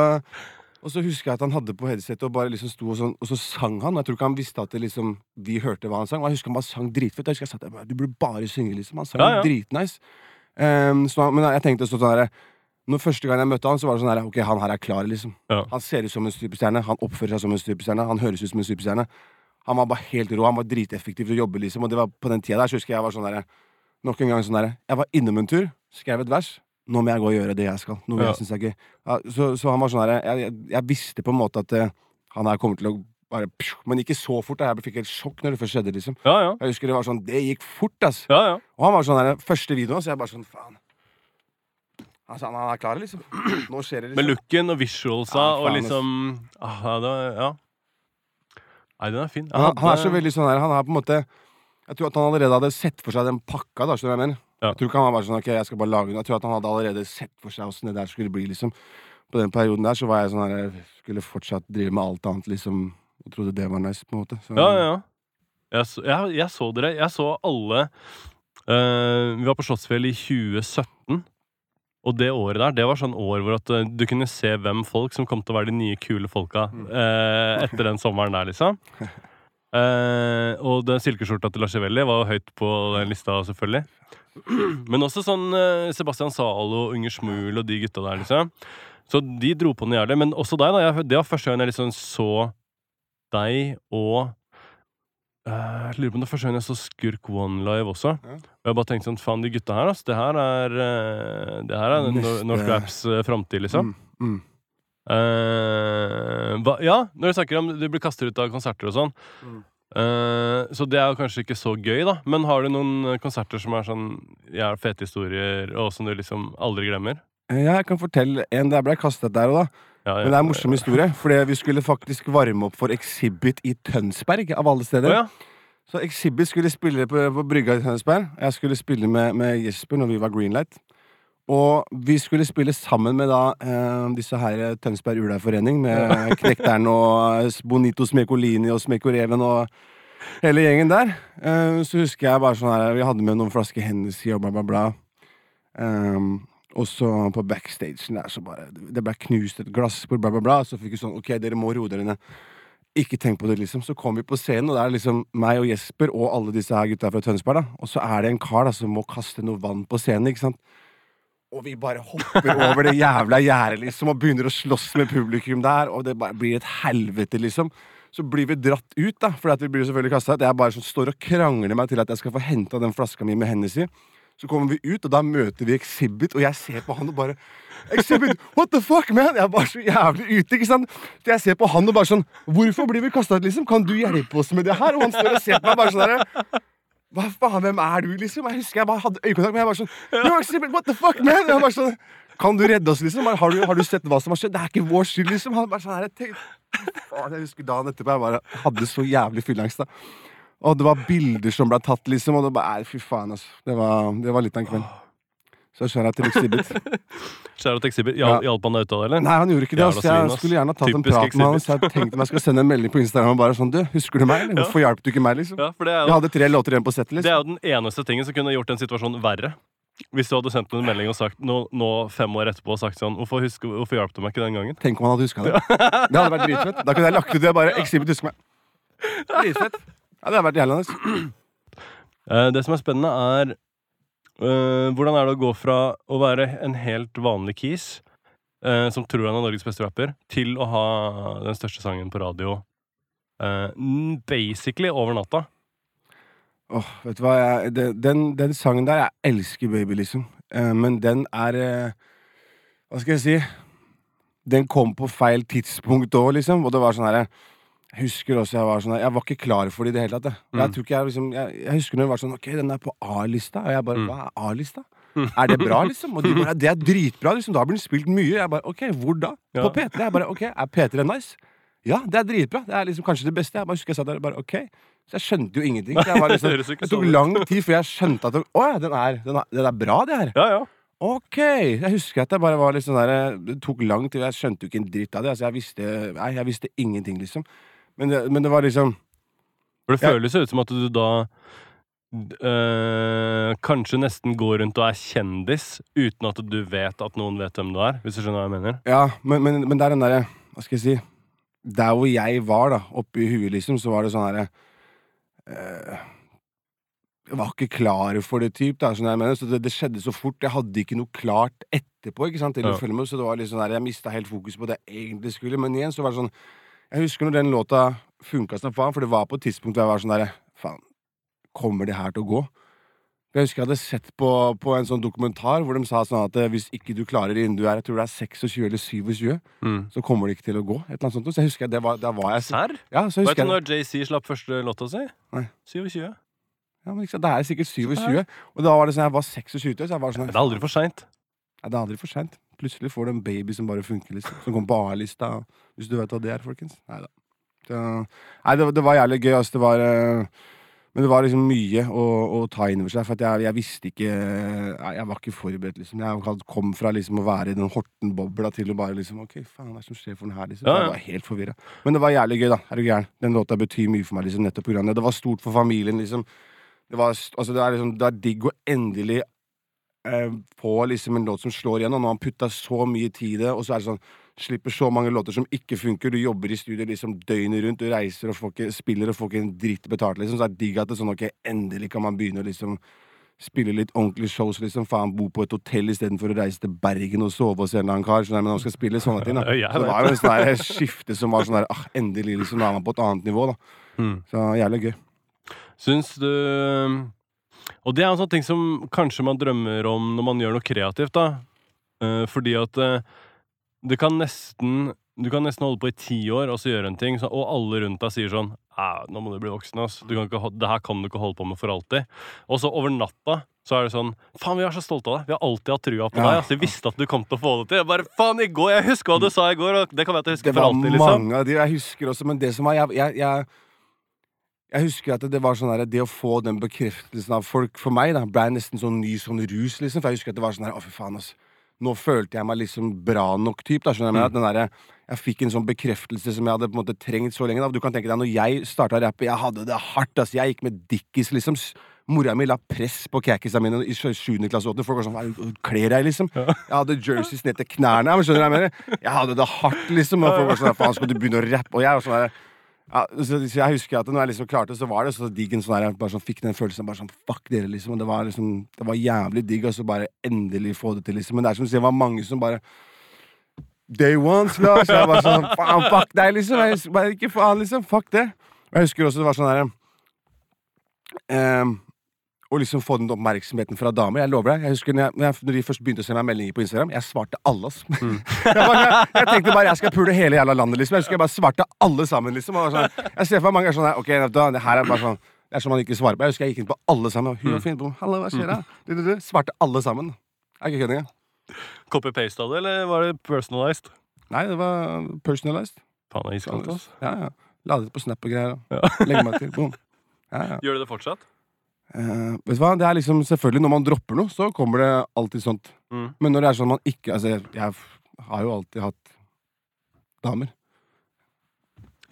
og så husker jeg at han hadde på headsetet og bare liksom sto og, sånn, og så sang han. Og jeg tror ikke han visste at det liksom, vi hørte hva han sang. Og jeg husker han bare sang dritfett. Jeg husker jeg sa bare, du burde bare synge, liksom. Han sang Ja, ja. dritnice. Um, så, men jeg tenkte sånn herre når Første gang jeg møtte han, så var det sånn her, Ok, han her er klar, liksom. Ja. Han ser ut som en superstjerne. Han oppfører seg som en superstjerne. Han høres ut som en superstjerne. Han var bare helt rå. Han var driteffektiv til å jobbe, liksom. Og det var på den tida der så husker jeg var sånn der, Nok en gang sånn der, Jeg var innom en tur, skrev et vers. Nå må jeg gå og gjøre det jeg skal. Noe Ja. jeg syns er gøy. Ja, så, så han var sånn der, jeg, jeg, jeg visste på en måte at eh, han her kommer til å bare Men ikke så fort. da. Jeg fikk helt sjokk når det først skjedde. liksom Ja, ja. Jeg husker Det var sånn, det gikk fort, ass. ja, ja. Og han var sånn der, første videoen, så jeg bare sånn Faen. Altså, han er klar, liksom. Nå skjer det, Med liksom. looken og visualsa og liksom ah, det ja. Nei, den er fin. Han, Han, han er så veldig sånn her, han er på en måte Jeg tror at han allerede hadde sett for seg den pakka. da, skjønner du hva jeg mener? Ja. Jeg tror ikke han var bare sånn, ok, jeg skal bare lage den. Jeg tror at han hadde allerede sett for seg åssen det der skulle bli. liksom. På den perioden der så var jeg sånn her, jeg skulle fortsatt drive med alt annet, liksom. Og trodde det var nice, på en måte. Så, Ja, ja, ja. Jeg så, jeg, jeg så dere. Jeg så alle uh, Vi var på Slottsfjell i 2017. Og det året der, det var sånn år hvor at eh, du kunne se hvem folk som kom til å være de nye, kule folka Mm. eh, etter den sommeren der, liksom. Eh, og den silkeskjorta til Lascivelli var jo høyt på den lista, selvfølgelig. Men også sånn eh, Sebastian Zalo, Unger Smul og de gutta der, liksom. Så de dro på noe jævlig. Men også deg, da. Jeg, det var første gang jeg liksom så deg og eh, Jeg lurer på om det første gang jeg så Skurk One live også. Ja. Og jeg bare tenkte sånn Faen, de gutta her, altså. Det her er eh, Det her er Neste- Norsk Raps uh, framtid, liksom. Mm, mm. Uh, hva, ja, når du snakker om du blir kastet ut av konserter og sånn. Mm. så det er jo kanskje ikke så gøy, da. Men har du noen konserter som er sånn ja, fete historier, og som du liksom aldri glemmer? Ja, jeg kan fortelle en der ble kastet der og da. Ja, Men det er en morsom historie. Fordi vi skulle faktisk varme opp for Exhibit i Tønsberg, av alle steder. ja. Så Exhibit skulle spille på, på brygga i Tønsberg. Jeg skulle spille med, med Jesper når vi var Greenlight. Og vi skulle spille sammen med da eh, disse her eh, Tønsberg Ula-forening, med Knekteren og eh, Bonito Smekolini og Smekoreven og hele gjengen der. Eh, så husker jeg bare sånn her Vi hadde med noen flasker Hennessy og bla, bla, bla. Ehm, og så på backstagen der så bare Det ble knust et glass, bla, bla, bla. Så fikk vi sånn OK, dere må roe dere ned. Ikke tenk på det, liksom. Så kom vi på scenen, og det er liksom meg og Jesper og alle disse her gutta fra Tønsberg, da. Og så er det en kar da som må kaste noe vann på scenen, ikke sant. Og vi bare hopper over det jævla gjerdet, liksom, og begynner å slåss med publikum der, og det bare blir et helvete, liksom. Så blir vi dratt ut, da, for vi blir selvfølgelig kasta ut. Jeg bare sånn, står og krangler meg til at jeg skal få henta den flaska mi med Hennessy. Så kommer vi ut, og da møter vi Exhibit, og jeg ser på han og bare Exhibit, what the fuck, man? Jeg er bare så jævlig ute, ikke sant? Så jeg ser på han og bare sånn Hvorfor blir vi kasta ut, liksom? Kan du hjelpe oss med det her? Og han står og ser på meg bare sånn derre Hva faen, hvem er du, liksom? Jeg husker jeg bare hadde øyekontakt, men jeg bare sånn Yo, Exhibit, what the fuck, man? Jeg bare sånn Kan du redde oss, liksom? Har du, har du sett hva som har skjedd? Det er ikke vår skyld, liksom. Han bare sånn her, jeg tenkte, faen, jeg husker dagen etterpå, jeg bare hadde så jævlig fylleangst, da. Og det var bilder som ble tatt, liksom. Og det bare, fy faen, altså. Det var, det var litt av en kveld. Så skjæra til Exhibit. Skjær til Exhibit. Ja. Hjal- Hjalp han deg ut av det, eller? Nei, han gjorde ikke det. Altså, jeg skulle gjerne tatt en Typisk prat med han. Så jeg tenkte om jeg skulle sende en melding på Instagram og bare sånn Du, husker du meg? eller? Hvorfor hjalp du ikke meg, liksom? Ja, for det er, Jeg jo, hadde tre låter igjen på settet, det liksom. er jo den eneste tingen som kunne gjort en situasjon verre. Hvis du hadde sendt en melding og sagt nå, nå fem år etterpå og sagt sånn Hvorfor, husker, hvorfor hjalp du meg ikke den gangen? Tenk om han hadde huska det. Det hadde vært dritfett. Da kunne jeg lagt ut det. Bare Exhibit, husk meg. Dritfett. Ja, det har vært jævlig nice. Eh, det som er spennende, er eh, hvordan er det å gå fra å være en helt vanlig kis eh, som tror han er Norges beste rapper, til å ha den største sangen på radio eh, n- basically over natta. Åh, vet du hva, jeg, det, den, den sangen der, jeg elsker Baby, liksom. Eh, men den er eh, Hva skal jeg si? Den kom på feil tidspunkt òg, liksom. Og det var sånn herre Jeg husker også jeg var sånn Jeg var ikke klar for det i det hele tatt. Jeg, Mm. jeg tror ikke jeg liksom jeg, jeg husker når det var sånn Ok, den er på A-lista. Og jeg bare Mm. Hva er A-lista? Er det bra, liksom? Og de bare Det er dritbra, liksom. Da blir den spilt mye. Jeg bare Ok, hvor da? Ja. På P3. Jeg bare Ok, er P3 nice? Ja, det er dritbra. Det er liksom kanskje det beste. Jeg bare husker jeg satt der og bare Ok. Så jeg skjønte jo ingenting. Jeg var liksom, det tok sånn lang tid før jeg skjønte at Å ja, den er, den er, den er bra, det her. Ja, ja. Ok. Jeg husker at det bare var litt sånn der Det tok lang tid, jeg skjønte jo ikke en dritt av det. Altså, jeg visste Nei, jeg visste ingenting, liksom. Men det, men det var liksom For det Ja. føles ut som at du da øh, kanskje nesten går rundt og er kjendis uten at du vet at noen vet hvem du er, hvis du skjønner hva jeg mener. Ja, men, men, men det er den derre Hva skal jeg si Der hvor jeg var, da, oppi huet, liksom, så var det sånn herre øh, Jeg var ikke klar for det, typ, da, sånn jeg mener. Så det, det skjedde så fort. Jeg hadde ikke noe klart etterpå, ikke sant, til Ja. å følge med. Så det var litt sånn der, jeg mista helt fokus på det jeg egentlig skulle. Men igjen så var det sånn Jeg husker når den låta funka som faen, for det var på et tidspunkt hvor jeg var sånn derre Faen, kommer det her til å gå? Jeg husker jeg hadde sett på, på en sånn dokumentar hvor de sa sånn at eh, hvis ikke du klarer innen du er jeg tror det er 26 eller 27, Mm. så kommer det ikke til å gå. Et eller annet sånt. Så jeg husker det var, der var jeg Serr? Ja, så Vet du når JC slapp første låta si? Nei. 27. ja, men ikke sant, Det er sikkert 27. Og da var det sånn, jeg var 26, så jeg var sånn Det er aldri for seint. Ja, det er aldri for seint. Plutselig får du en baby som bare funker, liksom. Som kommer på A-lista. Hvis du vet hva det er, folkens. Nei da. Nei, det, det var jævlig gøy, Altså, Det var eh, Men det var liksom mye å, å ta inn over seg. For jeg, jeg visste ikke Jeg var ikke forberedt, liksom. Jeg kom fra liksom å være i den Horten-bobla til å bare liksom Ok, faen, hva er det som skjer for den her, liksom? Ja, ja. jeg var helt forvirra. Men det var jævlig gøy, da. Er du gæren? Den låta betyr mye for meg, liksom, nettopp pga. det. Det var stort for familien, liksom. Det, var, altså, det, er liksom, det er digg å endelig eh, få liksom en låt som slår igjennom. Når han putta så mye tid i det, og så er det sånn Slipper så mange låter som ikke funker. Du jobber i studio liksom døgnet rundt. Du reiser og får ikke, spiller og får ikke en dritt betalt. liksom Så er det digg at det er sånn, ok, endelig kan man begynne å liksom spille litt ordentlige shows. liksom Faen, bo på et hotell istedenfor å reise til Bergen og sove hos en eller annen kar. Sånn, der, men nå skal spille sånne ting. da Så det var jo sånn der skifte som var sånn der ah, Endelig, liksom. Nå er man på et annet nivå, da. Mm. Så jævlig gøy. Syns du Og det er en sånn ting som kanskje man drømmer om når man gjør noe kreativt, da. Uh, fordi at uh, det kan nesten Du kan nesten holde på i ti år og så gjøre en ting, så, og alle rundt deg sier sånn Nå må du bli voksen, ass. Du kan ikke, det her kan du ikke holde på med for alltid. Og så over natta så er det sånn Faen, vi er så stolte av deg. Vi har alltid hatt trua på Ja. deg. Ass. Vi visste at du kom til å få det til. Jeg bare, faen, i går, jeg husker hva du sa i går, og det kan jeg Det husker for var alltid, liksom. mange av de jeg husker også, men det som var Jeg, jeg, jeg, Jeg husker at det var sånn der, det å få den bekreftelsen av folk For meg da, ble nesten sånn ny sånn rus, liksom. For jeg husker at det var sånn her, å fy faen, ass. Nå følte jeg meg liksom bra nok, typ. Da, skjønner jeg mm. At Den der, jeg fikk en sånn bekreftelse som jeg hadde på en måte trengt så lenge. Da. Du kan tenke deg, når jeg starta å rappe, jeg hadde det hardt. ass. Jeg gikk med Dickies, liksom. Mora mi la press på kakisa mine i 7. klasse. åttende. Folk var sånn kler deg, liksom? Jeg hadde jerseys ned til knærne. Men skjønner du hva jeg mener? Jeg hadde det hardt, liksom. Og folk var sånn Faen, skal du begynne å rappe? Og jeg var sånn ja, så, så jeg husker at når jeg liksom klarte, så var det så digg sånn der, jeg bare sånn, fikk den følelsen bare sånn Fuck dere, liksom. Og det var liksom Det var jævlig digg, og så bare endelig få det til, liksom. Men det er som du sier, det var mange som bare Day one, Lars. Jeg bare sånn Faen, fuck deg, liksom. Jeg, husker, bare, ikke faen, liksom. Fuck det. Og jeg husker også det var sånn derre ehm, Å liksom få den oppmerksomheten fra damer. Jeg lover deg. Jeg husker når, jeg, når, jeg, når de først begynte å sende meg meldinger på Instagram, jeg svarte alle. Mm. jeg, bare, jeg, jeg tenkte bare jeg skal pule hele jævla landet, liksom. Jeg husker jeg bare svarte alle sammen, liksom. Og sånn, jeg ser for meg mange er sånn her, Ok, da, det her er bare sånn Det er som man ikke svarer på. Jeg husker jeg gikk inn på alle sammen. Hun fin på Hallo, hva skjer da? Du, du, du. Svarte alle sammen. Er ikke kødding. jeg. Copy-paste av det, eller var det personalized? Nei, det var personalized. Faen, det er iskaldt, altså. Ja, ja. Ladet på Snap og greier. Ja. og Legge meg til. Boom. Ja, ja. Gjør du det fortsatt? Eh, vet du hva, det er liksom selvfølgelig Når man dropper noe, så kommer det alltid sånt. Mm. Men når det er sånn man ikke Altså, jeg, jeg har jo alltid hatt damer.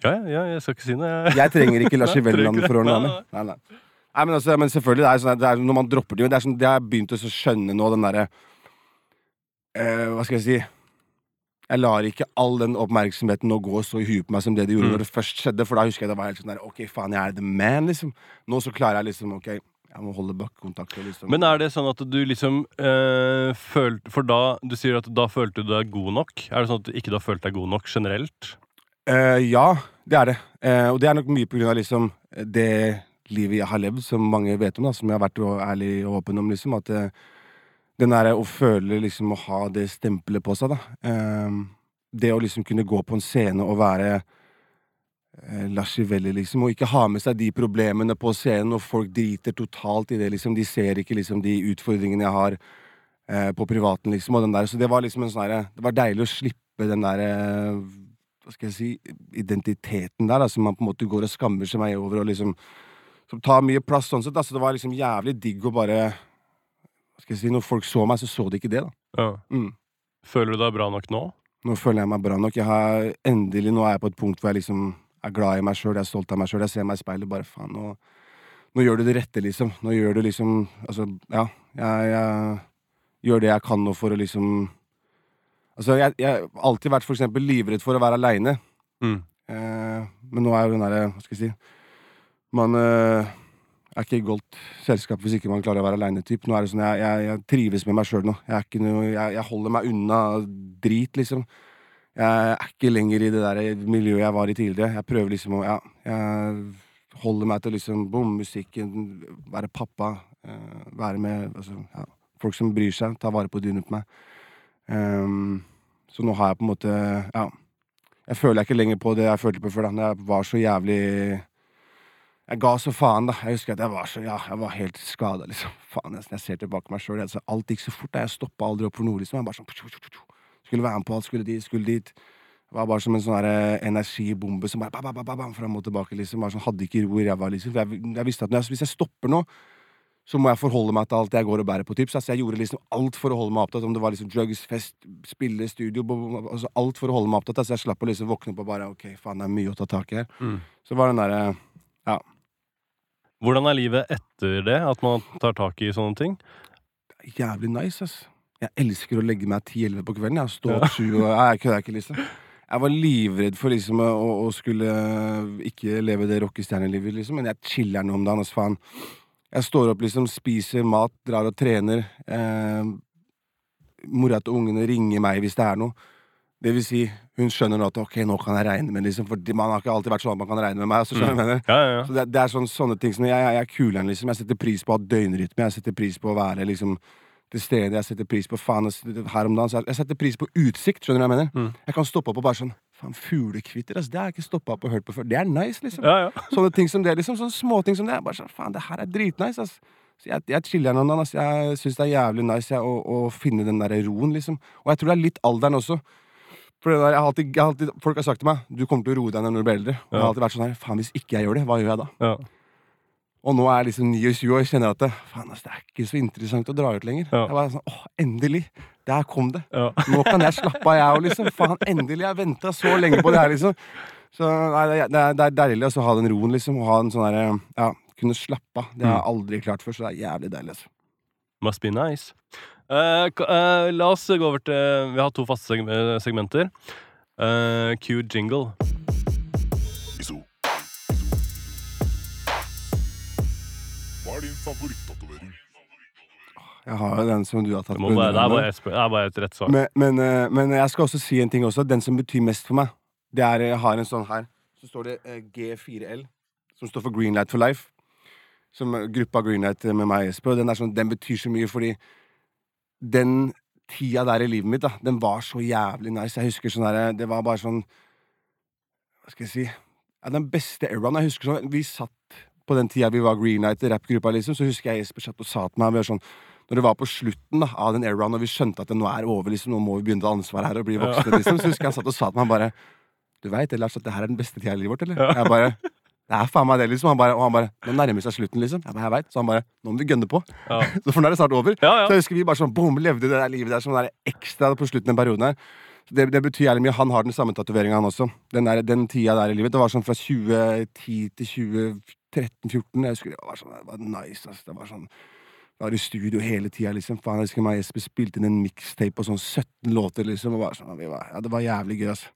Ja, ja, jeg skal ikke si noe. Jeg. Jeg trenger ikke Lars Ivelland for å ordne damer. Nei, nei. Nei, men, altså, men selvfølgelig, det er sånn det er, når man dropper det, det er sånn, det har jeg begynt å skjønne nå, den derre uh, Hva skal jeg si Jeg lar ikke all den oppmerksomheten nå gå så i huet på meg som det det gjorde Mm. når det først skjedde, for da husker jeg det var helt sånn der Ok, faen, jeg er the man, liksom. Nå så klarer jeg liksom Ok, jeg må holde bakkekontakt og liksom Men er det sånn at du liksom øh, følte For da Du sier at da følte du deg god nok. Er det sånn at du ikke da følte deg god nok generelt? Eh, ja, det er det. Eh, og det er nok mye på grunn av liksom det livet jeg har levd, som mange vet om, da, som jeg har vært ærlig og åpen om, liksom. At eh, den derre å føle liksom å ha det stempelet på seg, da. Eh, det å liksom kunne gå på en scene og være eh, Lascivelli, liksom, og ikke ha med seg de problemene på scenen, og folk driter totalt i det, liksom. De ser ikke liksom de utfordringene jeg har eh, på privaten, liksom, og den der. Så det var liksom en sånn herre Det var deilig å slippe den derre hva skal jeg si, identiteten der, da, som man på en måte går og skammer seg meg over, og liksom Som tar mye plass sånn sett. Da. Så det var liksom jævlig digg å bare Hva skal jeg si, Når folk så meg, så så de ikke det, da. Ja. Mm. Føler du deg bra nok nå? Nå føler jeg meg bra nok. Jeg har endelig, Nå er jeg på et punkt hvor jeg liksom er glad i meg sjøl, jeg er stolt av meg sjøl. Jeg ser meg i speilet bare faen, nå, nå gjør du det rette, liksom. Nå gjør du liksom Altså, ja. Jeg, jeg gjør det jeg kan nå for å liksom Altså, jeg, jeg har alltid vært for eksempel livredd for å være aleine. Mm. Eh, men nå er jo den derre Hva skal jeg si Man eh, er ikke i godt selskap hvis ikke man klarer å være aleine. Nå er det sånn, jeg, jeg, trives med meg sjøl nå. Jeg, er ikke noe, jeg holder meg unna drit, liksom. Jeg er ikke lenger i det der miljøet jeg var i tidligere. Jeg prøver liksom å Ja, jeg holder meg til liksom bom, musikken, være pappa, eh, være med altså, ja, folk som bryr seg, ta vare på dyrene på meg. Um, så nå har jeg på en måte Ja. Jeg føler jeg ikke lenger på det jeg følte på før. da jeg var så jævlig Jeg ga så faen, da. Jeg husker at jeg var så Ja, jeg var helt skada, liksom. Faen, jeg, jeg ser tilbake meg sjøl. Altså, alt gikk så fort. da Jeg stoppa aldri opp for noe, liksom. Jeg bare sånn Skulle være med på alt, skulle dit, skulle dit. Det var bare som en sånn eh, energibombe som bare bam, bam, ba, ba, bam, fram og tilbake. liksom Bare sånn, Hadde ikke ro i ræva. Liksom. For Jeg, jeg visste at når jeg, hvis jeg stopper nå, så må jeg forholde meg til alt jeg går og bærer på tips. Altså, jeg gjorde liksom alt for å holde meg opptatt. Om det var liksom drugs, fest, spille, studio altså Alt for å holde meg opptatt. Altså, jeg slapp å liksom våkne opp og bare Ok, faen, det er mye å ta tak i her. Mm. Så var den derre Hvordan er livet etter det? At man tar tak i sånne ting? Jævlig nice, ass. Jeg elsker å legge meg ti-elleve på kvelden. Jeg Stå opp sju og Nei, Jeg kødder ikke, liksom. Jeg var livredd for liksom å, å skulle ikke leve det rockestjernelivet, liksom. Men jeg chiller'n om dagen, altså faen. Jeg står opp, liksom, spiser mat, drar og trener. Eh, mora til ungene ringer meg hvis det er noe. Det vil si, hun skjønner nå at ok, nå kan jeg regne med liksom, For man har ikke alltid vært sånn at man kan regne med meg. Så skjønner jeg? Ja, ja, ja. Så det, det er sånn, sånne ting som Jeg, jeg, jeg er kuleren, liksom. Jeg setter pris på å ha døgnrytme. Jeg setter pris på å være liksom til stedet Jeg setter pris på faen her om dagen. Så jeg, setter pris på utsikt. Skjønner du hva jeg mener? Mm. Jeg kan stoppe opp og bare sånn Faen, fuglekvitter, altså. Det har jeg ikke stoppa opp og hørt på før. Det er nice, liksom. ja, ja. Sånne ting som det, liksom. Sånne småting som det. Bare sånn, faen, det her er dritnice, altså. Så jeg, jeg chiller noen dager. Altså. Jeg syns det er jævlig nice jeg, å, å finne den der roen, liksom. Og jeg tror det er litt alderen også. For det der, jeg har alltid, jeg har alltid, folk har sagt til meg Du kommer til å roe deg ned når du blir eldre. Og jeg har alltid vært sånn her Faen, hvis ikke jeg gjør det, hva gjør jeg da? Ja. Og nå er jeg liksom 29 år kjenner at det, faen, altså, det er ikke så interessant å dra ut lenger. Ja. Jeg bare sånn, åh, Endelig! Der kom det. Ja. Nå kan jeg slappe av, jeg òg, liksom. Faen, endelig! Jeg venta så lenge på det her, liksom. Så nei, det, er- det, er, deilig altså, å ha den roen, liksom. Og ha en sånn derre Ja, kunne slappe av. Det har jeg aldri klart før, så det er jævlig deilig. altså. Must be nice. Uh, eh, la oss gå over til Vi har to faste eh, segmenter. Uh, Q jingle. Er din favorittatovering? Jeg har jo den som du har tatt Det, bare, det, er bare et, det er bare et rett svar. Men, men, eh, men jeg skal også si en ting også. Den som betyr mest for meg, det er Jeg har en sånn her. Så står det eh, G4L, som står for Greenlight for Life. Som eh, gruppa Greenlight med meg og Jesper. Den, sånn, den betyr så mye fordi den tida der i livet mitt, da, den var så jævlig nice. Jeg husker sånn der, Det var bare sånn Hva skal jeg si ja, Den beste eraen. Jeg husker sånn Vi satt på den tida vi var Green Greenlight, rappgruppa, liksom, så husker jeg Jesper satt og sa til meg vi var sånn når det var på slutten da, av den eraen, og vi skjønte at det nå er over, liksom, nå må vi begynne å ta ansvar her og bli voksne, liksom, så husker jeg han satt og sa til meg bare Du veit, Lars, at det her er den beste tida i livet vårt, eller? Jeg bare Det er faen meg det, liksom. Han bare, og han bare Nå nærmer seg slutten, liksom. Jeg bare, jeg vet. Så han bare Nå må vi gønne på. Ja. Så for nå er det snart over. Ja, ja. Så jeg husker vi bare sånn boom, levde det der livet der som sånn ekstra på slutten av perioden her. Det, det betyr jævlig mye. Han har den samme tatoveringa, han også. Den, der, den tida der i livet. Det var sånn fra 2010 til 2013-2014. Jeg husker det var sånn Det var nice, ass. Det var sånn jeg var i studio hele tida, liksom. Faen, jeg husker meg Jesper spilte inn en mixtape på sånn 17 låter, liksom. Og bare sånn, vi var, ja, det var jævlig gøy, altså.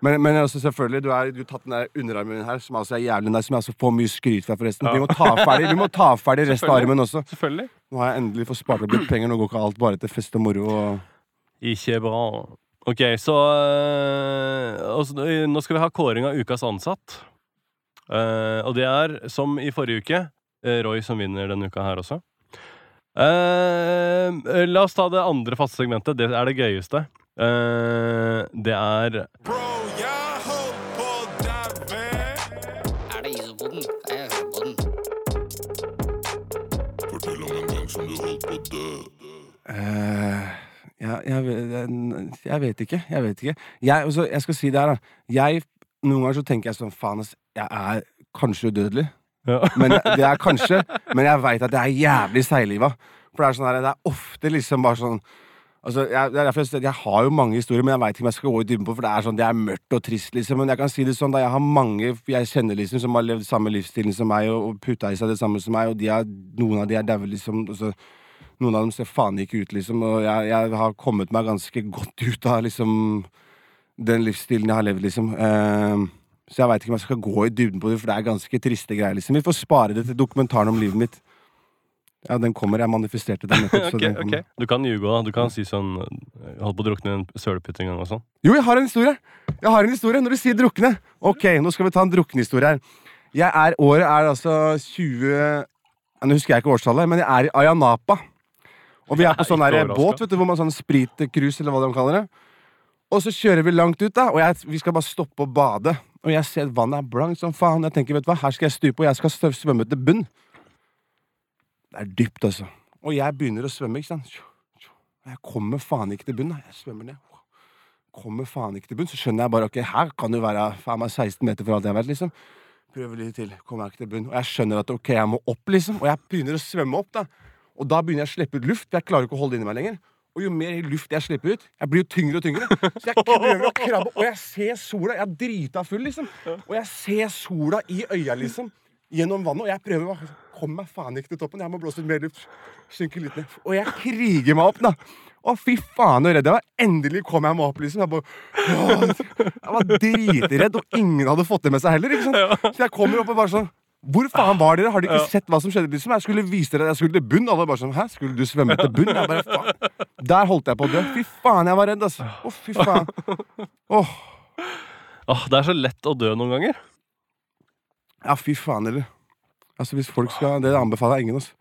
Men, men altså, selvfølgelig, du har tatt den der underarmen min her, som altså er jævlig nice, som jeg altså får mye skryt for, forresten. Vi må ta ferdig Vi må ta ferdig resten av armen også. Selvfølgelig. Nå har jeg endelig fått spart opp litt penger. Nå går ikke alt bare til fest og moro. Og Ikke bra. Ok, så øh, altså, Nå skal vi ha kåring av ukas ansatt. Eh, og det er, som i forrige uke, eh, Roy som vinner denne uka her også. Uh, la oss ta det andre faste segmentet. Det er det gøyeste. Uh, det er Bro, jeg holdt på å daue. Er det isopoden? Jeg hører på den. Fortell om en gang som du holdt på å dø. eh, ja, jeg, vet- jeg vet ikke. Jeg vet ikke. Jeg, altså, jeg skal si det her, da. Jeg, noen ganger så tenker jeg sånn Faen. Jeg er kanskje udødelig. ja. Men det er kanskje Men jeg veit at det er jævlig seigliva. For det er sånn her, det er ofte liksom bare sånn Altså, jeg, det er derfor jeg, jeg har jo mange historier, men jeg veit ikke om jeg skal gå i dybden på, for det er sånn, det er mørkt og trist, liksom. Men jeg kan si det sånn, da jeg har mange jeg kjenner liksom som har levd samme livsstilen som meg, og, og putta i seg det samme som meg, og de er, noen av de er daue, liksom. Altså, noen av dem ser faen ikke ut, liksom. Og jeg, jeg har kommet meg ganske godt ut av liksom den livsstilen jeg har levd, liksom. Eh, så jeg veit ikke om jeg skal gå i dybden på det, for det er ganske triste greier. liksom Vi får spare det til dokumentaren om livet mitt. Ja, den kommer. Jeg manifesterte den nettopp. så Ok, den ok. Du kan ljuge òg. Du kan si sånn Holdt på å drukne i en sølepytt en gang og sånn. Jo, jeg har en historie! Jeg har en historie Når du sier drukne. Ok, nå skal vi ta en druknehistorie her. Jeg er, Året er altså 20 Nå husker jeg ikke årstallet, men jeg er i Ayanapa. Og vi er på sånn båt, vet du, hvor man sånn spritcruise, eller hva de kaller det. Og så kjører vi langt ut, da, og jeg, vi skal bare stoppe og bade. Og jeg ser vannet er blankt som faen. Jeg tenker, vet du hva, her skal jeg stupe, og jeg skal svømme til bunn. Det er dypt, altså. Og jeg begynner å svømme, ikke sant. Jeg kommer faen ikke til bunn. da. Jeg svømmer ned. Kommer faen ikke til bunn. Så skjønner jeg bare ok, her kan det være faen meg 16 meter for alt jeg vet. liksom. Prøver litt til. Kommer jeg ikke til bunn. Og jeg skjønner at ok, jeg må opp, liksom. Og jeg begynner å svømme opp, da. Og da begynner jeg å slippe ut luft. for Jeg klarer ikke å holde det inni meg lenger. Og jo mer luft jeg slipper ut, jeg blir jo tyngre og tyngre. Så jeg prøver å krabbe, og jeg ser sola. Jeg er drita full, liksom. Og jeg ser sola i øya, liksom. Gjennom vannet. Og jeg prøver å komme meg faen ikke til toppen. Jeg må blåse ut mer luft. Synke litt ned. Og jeg kriger meg opp, da. Å, fy faen, så redd jeg var. Endelig kom jeg meg opp, liksom. Jeg, bare, jeg var dritredd, og ingen hadde fått det med seg heller. ikke sant? Så jeg kommer opp og bare sånn hvor faen var dere? Har dere ikke sett hva som skjedde? liksom? Jeg skulle vise dere jeg skulle til bunn. Alle bare sånn Hæ, skulle du svømme til bunn? Jeg bare, faen. Der holdt jeg på å dø. Fy faen, jeg var redd, altså. Å, fy faen. Åh. Åh, det er så lett å dø noen ganger. Ja, fy faen, eller. Altså, hvis folk skal Det anbefaler jeg ingen, altså.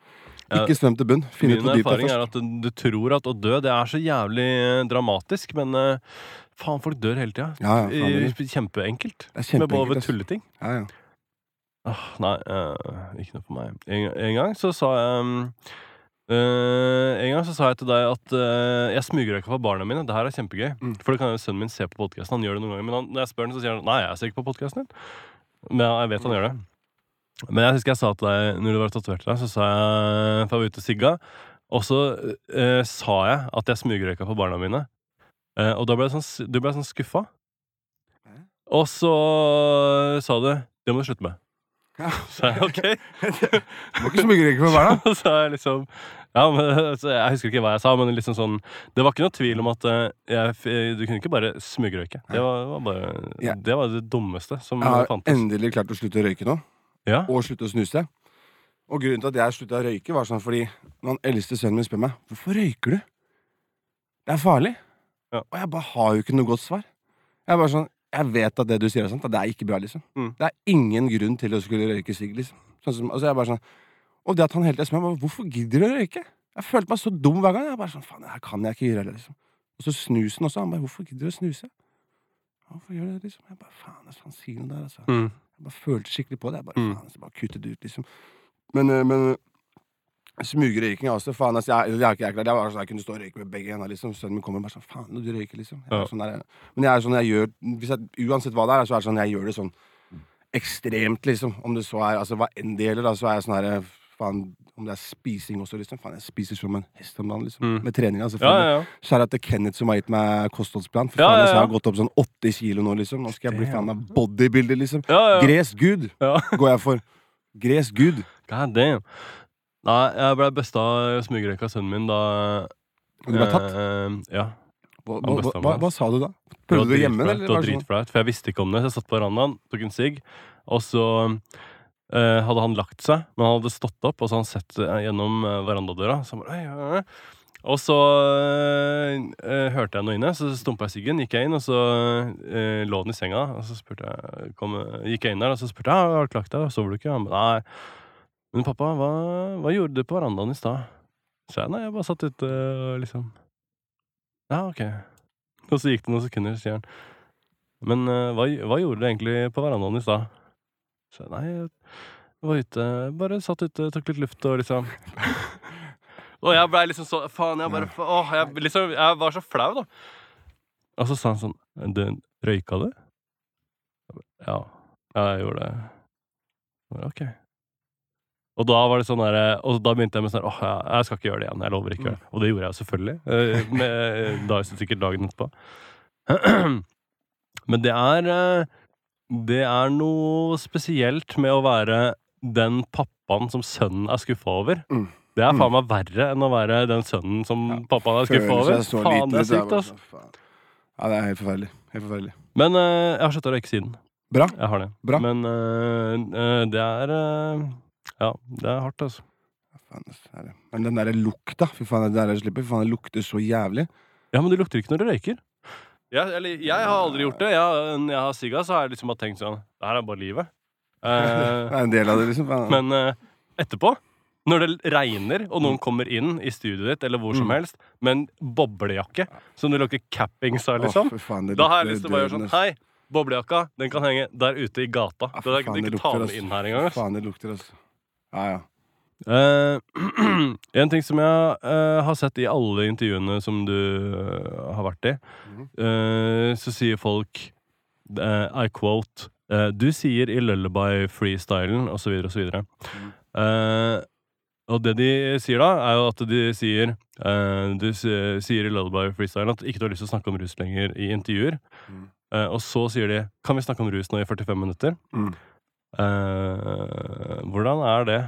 Ikke svøm til bunn. Finn ut Min hvor dypt det erfaring er er at du, tror at å dø det er så jævlig eh, dramatisk, men uh, faen, folk dør hele tida. Ja, ja, faen, det er- Kjempeenkelt. Det er Med kjempeenkelt, bare ass. tulleting. Ja, ja. Åh, nei, eh, ikke noe for meg. En, en gang så sa jeg um, Eh, en gang så sa jeg til deg at eh, jeg smugrøyka for barna mine. Det her er kjempegøy. Mm. For det kan jo sønnen min se på podkasten. Han gjør det noen ganger. Men han, når jeg spør han, så sier han nei, jeg ser ikke på podkasten din. Men jeg vet han gjør det. Men jeg husker jeg sa til deg når du var tatovert deg, så sa jeg For jeg var ute og sigga. Og så eh, sa jeg at jeg smugrøyka for barna mine. Eh, og da ble jeg sånn, du ble sånn skuffa. Og så sa du det må du slutte med. Ja. Så jeg ok. Du må ikke smygrøyke for barna. så jeg liksom ja, men, Jeg husker ikke hva jeg sa, men liksom sånn det var ikke noe tvil om at eh, jeg, du kunne ikke bare smugrøyke. Det var, var bare Ja. Det var det dummeste som fantes. Jeg har fantes. endelig klart å slutte å røyke nå. Ja. Og slutte å snuse. Og grunnen til at jeg slutta å røyke, var sånn fordi når han eldste sønnen min spør meg hvorfor røyker du. Det er farlig. Ja. Og jeg bare har jo ikke noe godt svar. Jeg er bare sånn, jeg vet at det du sier er sant, at det er ikke bra, liksom. Mm. Det er ingen grunn til å skulle røyke sigg, liksom. Sånn som, altså jeg bare sånn, og det at han hele tiden spør meg hvorfor gidder du å røyke. Jeg følte meg så dum hver gang. Jeg bare sånn, faen, det her kan jeg ikke gjøre heller, liksom. Og så snusen også. Han bare, hvorfor gidder du å snuse? Hvorfor gjør du det, liksom? Jeg bare, faen, altså, han sier noe der, altså. Mm. Jeg bare følte skikkelig på det. Jeg bare, Mm. faen, jeg bare kutte det ut, liksom. Men, eh, men smugrøyking også faen. Altså, jeg, jeg, jeg, jeg, jeg, var jeg kunne stå og røyke med begge hendene. Liksom. Sønnen min kommer og bare sånn Faen, du røyker, liksom. Jeg Ja. sånn der, men jeg er sånn, jeg gjør hvis jeg, Uansett hva det er, så er det sånn jeg gjør det sånn ekstremt, liksom. Om det så er altså, Hva enn det gjelder, da, så er jeg sånn herre Faen, om det er spising også, liksom. Faen, jeg spiser som en hest om dagen, liksom. Mm. Med treninga, Ja, selvfølgelig. ja, ja. Kjære til Kenneth som har gitt meg kostholdsplan. For Ja, faen, ja, altså, jeg har gått opp sånn 80 kilo nå, liksom. Nå skal jeg bli faen av bodybuilder, liksom. ja, ja. Gresk gud Ja. går jeg for. Gresk gud. God damn. Nei, jeg ble busta i smygrøyka av sønnen min da du ble tatt? eh, ja. Hva, hva, hva, hva sa du da? Det Prøvde du å gjemme eller? Det var dritflaut, for jeg visste ikke om det. Så jeg satt på verandaen, tok en sigg, og så eh, hadde han lagt seg, men han hadde stått opp, og så hadde han sett eh, gjennom eh, verandadøra. Så bare, øy, øy. oi». Og så eh, eh, hørte jeg noe inne, så stumpa jeg siggen, gikk jeg inn, og så eh, lå den i senga. Og så jeg, kom, gikk jeg inn der, og så spurte jeg «Ja, har du lagt deg, sover du ikke? Han ba, nei. Men pappa, hva, hva gjorde du på verandaen i stad? Så jeg, nei, jeg bare satt ute og liksom Ja, ok. Og så gikk det noen sekunder, sier han Men eh, hva, hva gjorde du egentlig på verandaen i stad? Så jeg, nei, jeg var ute, bare satt ute, tok litt luft og liksom Og jeg blei liksom så Faen, jeg bare Åh, jeg, liksom, jeg var så flau, da. Og så sa han sånn du, Røyka du? Ja. Ja, jeg gjorde det. Ok. Og da var det sånn der, Og da begynte jeg med sånn Åh, jeg, skal ikke gjøre det igjen. Jeg lover ikke å gjøre det. Og det gjorde jeg selvfølgelig. eh, Med, da sikkert dagen etterpå. Men det er eh, Det er noe spesielt med å være den pappaen som sønnen er skuffa over. Mm. Det er Mm. faen meg verre enn å være den sønnen som pappaen er skuffa over. Faen, det er sykt, altså. Ja, det er helt forferdelig. Helt forferdelig. Men uh, jeg har slutta å røyke siden. Bra. Jeg har det. Bra. Men eh, eh, det er eh, Ja, det er hardt, altså. Faen, det det. Men den derre lukta, fy faen, det der jeg slipper, fy faen, det lukter så jævlig. Ja, men du lukter ikke når du røyker. Jeg, eller, jeg har aldri gjort det. Jeg, når jeg har sigga, så har jeg liksom bare tenkt sånn Det her er bare livet. Det Eh, er en del av det, liksom. Men eh, etterpå, når det regner, og noen kommer inn i studioet ditt eller hvor som Mm. helst med en boblejakke som det lukter cappings av, Å, liksom, fy faen, det da har jeg lyst til å bare gjøre sånn. Hei, boblejakka, den kan henge der ute i gata. Ja, Det er fy faen, ikke ta den inn her engang. ass. Faen, det lukter, altså. Ja, ja. Uh, en ting som jeg uh, har sett i alle intervjuene som du uh, har vært i, Mhm. så sier folk I quote Du sier i lullaby-freestylen osv. osv. Uh, og det de sier da, er jo at de sier Du sier i lullaby-freestylen at ikke du har lyst til å snakke om rus lenger i intervjuer. Mhm. Og så sier de Kan vi snakke om rus nå i 45 minutter? Mm. Eh, hvordan er det?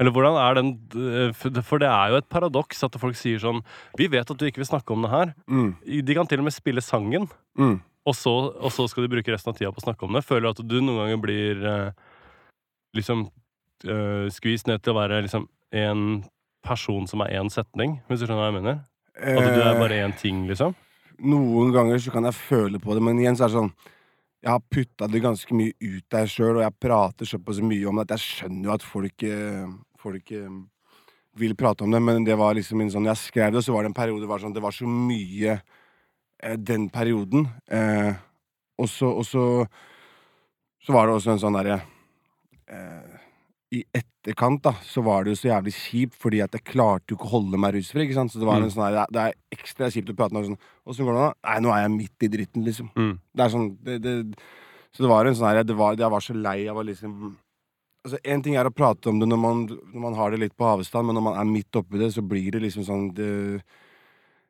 Eller hvordan er den eh, For det- er jo et paradoks at folk sier sånn Vi vet at du ikke vil snakke om det her. Mm. De kan til og med spille sangen, Mm. og så, og så skal de bruke resten av tida på å snakke om det. Føler du at du noen ganger blir eh, liksom uh, skvist ned til å være liksom en person som er én setning, hvis du skjønner hva jeg mener? At du er bare én ting, liksom? Noen ganger så kan jeg føle på det, men igjen så er det sånn Jeg har putta det ganske mye ut der sjøl, og jeg prater såpass mye om det at jeg skjønner jo at folk, eh, folk eh, vil prate om det, men det var liksom en sånn Jeg skrev det, og så var det en periode hvor sånn Det var så mye eh, den perioden. Eh, og så Og så Så var det også en sånn derre eh, i etterkant da, så var det jo så jævlig kjipt, fordi at jeg klarte jo ikke å holde meg rusfri. ikke sant? Så det var Mm. en sånn her, det er- ekstra kjipt å prate med sånn Åssen går det nå? Nei, nå er jeg midt i dritten, liksom. Mm. Det er sånn det, det, Så det var en sånn her det var, Jeg var så lei av å liksom Altså, En ting er å prate om det når man, når man har det litt på avstand, men når man er midt oppi det, så blir det liksom sånn det,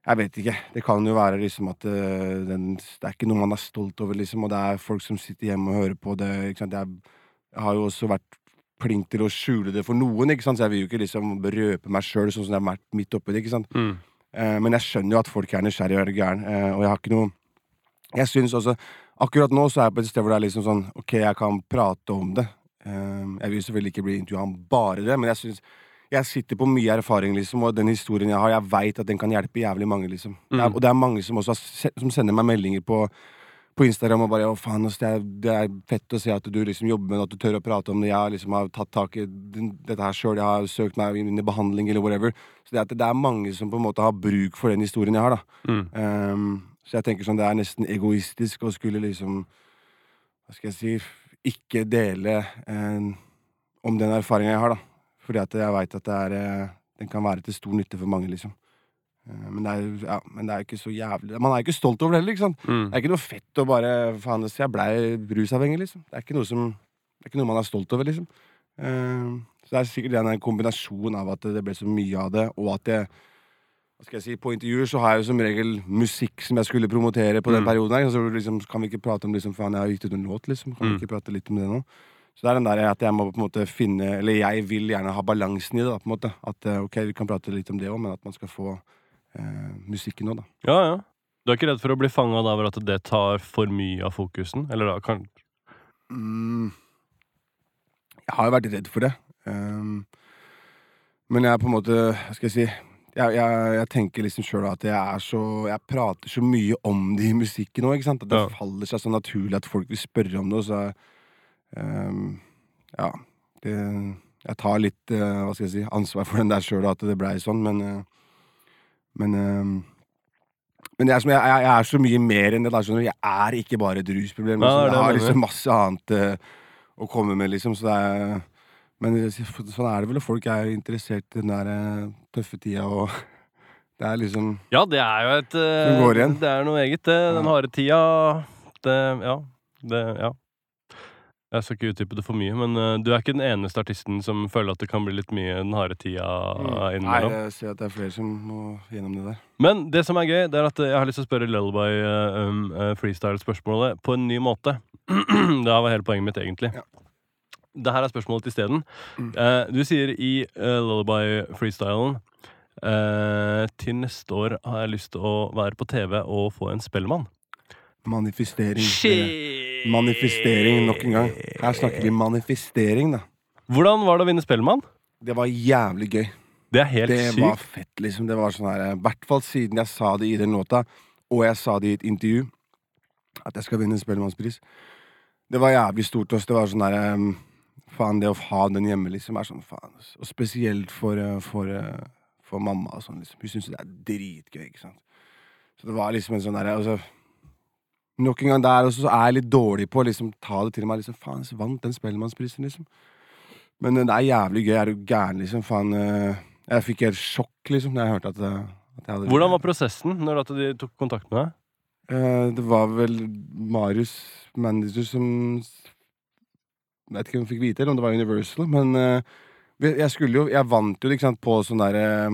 Jeg vet ikke. Det kan jo være liksom at eh, den, det er ikke noe man er stolt over, liksom, og det er folk som sitter hjemme og hører på det. ikke sant? Jeg, jeg har jo også vært flink til å skjule det for noen, ikke sant? så jeg vil jo ikke liksom røpe meg sjøl sånn som jeg har vært midt oppi det. ikke sant? Mm. Eh, men jeg skjønner jo at folk er nysgjerrige og er gæren, eh, og jeg har ikke noe Jeg syns også Akkurat nå så er jeg på et sted hvor det er liksom sånn Ok, jeg kan prate om det. Eh, jeg vil selvfølgelig ikke bli intervjua om bare det, men jeg synes jeg sitter på mye erfaring, liksom, og den historien jeg har, jeg veit at den kan hjelpe jævlig mange, liksom. Mm. og det er mange som også har som sender meg meldinger på på Instagram og bare 'Å, faen, det, er, det er fett å se at du liksom jobber med det, at du tør å prate om det'. Jeg liksom har tatt tak i dette her sjøl, jeg har søkt meg inn i behandling eller whatever. Så det, at det er mange som på en måte har bruk for den historien jeg har, da. Mm. Um, så jeg tenker sånn, det er nesten egoistisk å skulle liksom Hva skal jeg si Ikke dele eh, om den erfaringa jeg har, da. Fordi at jeg veit at det er eh, den kan være til stor nytte for mange, liksom. Eh, men, det er, ja, men det er ikke så jævlig Man er jo ikke stolt over det heller, ikke sant? Mm. Det er ikke noe fett å bare Faen, jeg blei rusavhengig, liksom. Det er som Det er ikke noe man er stolt over, liksom. Uh, så det er sikkert en, kombinasjon av at det ble så mye av det, og at jeg hva skal jeg si, På intervjuer så har jeg jo som regel musikk som jeg skulle promotere på den Mm. perioden. her Så liksom, kan vi ikke prate om liksom, faen, jeg har gitt ut en låt, liksom. Kan Mm. vi ikke prate litt om det nå? Så det er den der at jeg må på en måte finne Eller jeg vil gjerne ha balansen i det, da, på en måte. At eh, ok, vi kan prate litt om det òg, men at man skal få musikken òg, da. Ja, ja. Du er ikke redd for å bli fanga over at det tar for mye av fokusen? Eller da kan Mm. Jeg har jo vært redd for det. Um, men jeg er på en måte Hva skal jeg si Jeg, jeg, jeg tenker liksom sjøl at jeg er så Jeg prater så mye om det i musikken òg, at det Ja. faller seg så naturlig at folk vil spørre om det. Og så um, Ja. Det, jeg tar litt uh, hva skal jeg si, ansvar for den der sjøl, at det blei sånn, men eh, Men um, men jeg, er jeg, jeg er så mye mer enn det. Da. Jeg er ikke bare et rusproblem. Liksom. det jeg har liksom masse annet uh, å komme med, liksom. Så det er, men sånn er det vel. og Folk er jo interessert i den der uh, tøffe tida, og det er liksom Ja, det er jo et Det. Det er noe eget, det. Den Ja. harde tida. Det Ja. Det Ja. Jeg skal ikke utdype det for mye, men uh, du er ikke den eneste artisten som føler at det kan bli litt mye den harde tida Nei, innimellom. jeg ser at det er flere som må gjennom det der. Men det som er gøy, det er at jeg har lyst til å spørre Lullaby uh, um, uh, freestyle-spørsmålet på en ny måte. det var hele poenget mitt, egentlig. Ja. Det her er spørsmålet isteden. Mm. Du sier i Lullaby-freestylen Til neste år har jeg lyst til å være på TV og få en Spellemann. Manifestering. Manifestering nok en gang. Her snakker vi manifestering, da. Hvordan var det å vinne Spellemann? Det var jævlig gøy. Det er helt Det sykt. var fett, liksom. Det var sånn her I hvert fall siden jeg sa det i den låta, og jeg sa det i et intervju, at jeg skal vinne Spellemannspris. Det var jævlig stort. Også. Det var sånn herre um, Faen, det å ha den hjemme, liksom, er sånn faen. Og spesielt for, uh, for, for mamma og sånn, liksom. Hun syns det er dritgøy, ikke sant. Så det var liksom en sånn derre altså, Nok en gang der også, så er jeg litt dårlig på å liksom, ta det til meg. liksom, Faen, jeg vant den Spellemannsprisen, liksom. Men uh, det er jævlig gøy. Er du gæren, liksom? Faen. uh, jeg fikk helt sjokk, liksom, da jeg hørte at, uh, at jeg hadde Hvordan var prosessen når at de tok kontakt med deg? Eh, det var vel Marius manager som Jeg vet ikke om jeg fikk vite, eller om det var Universal, men eh, jeg skulle jo Jeg vant jo ikke sant, på sånn derre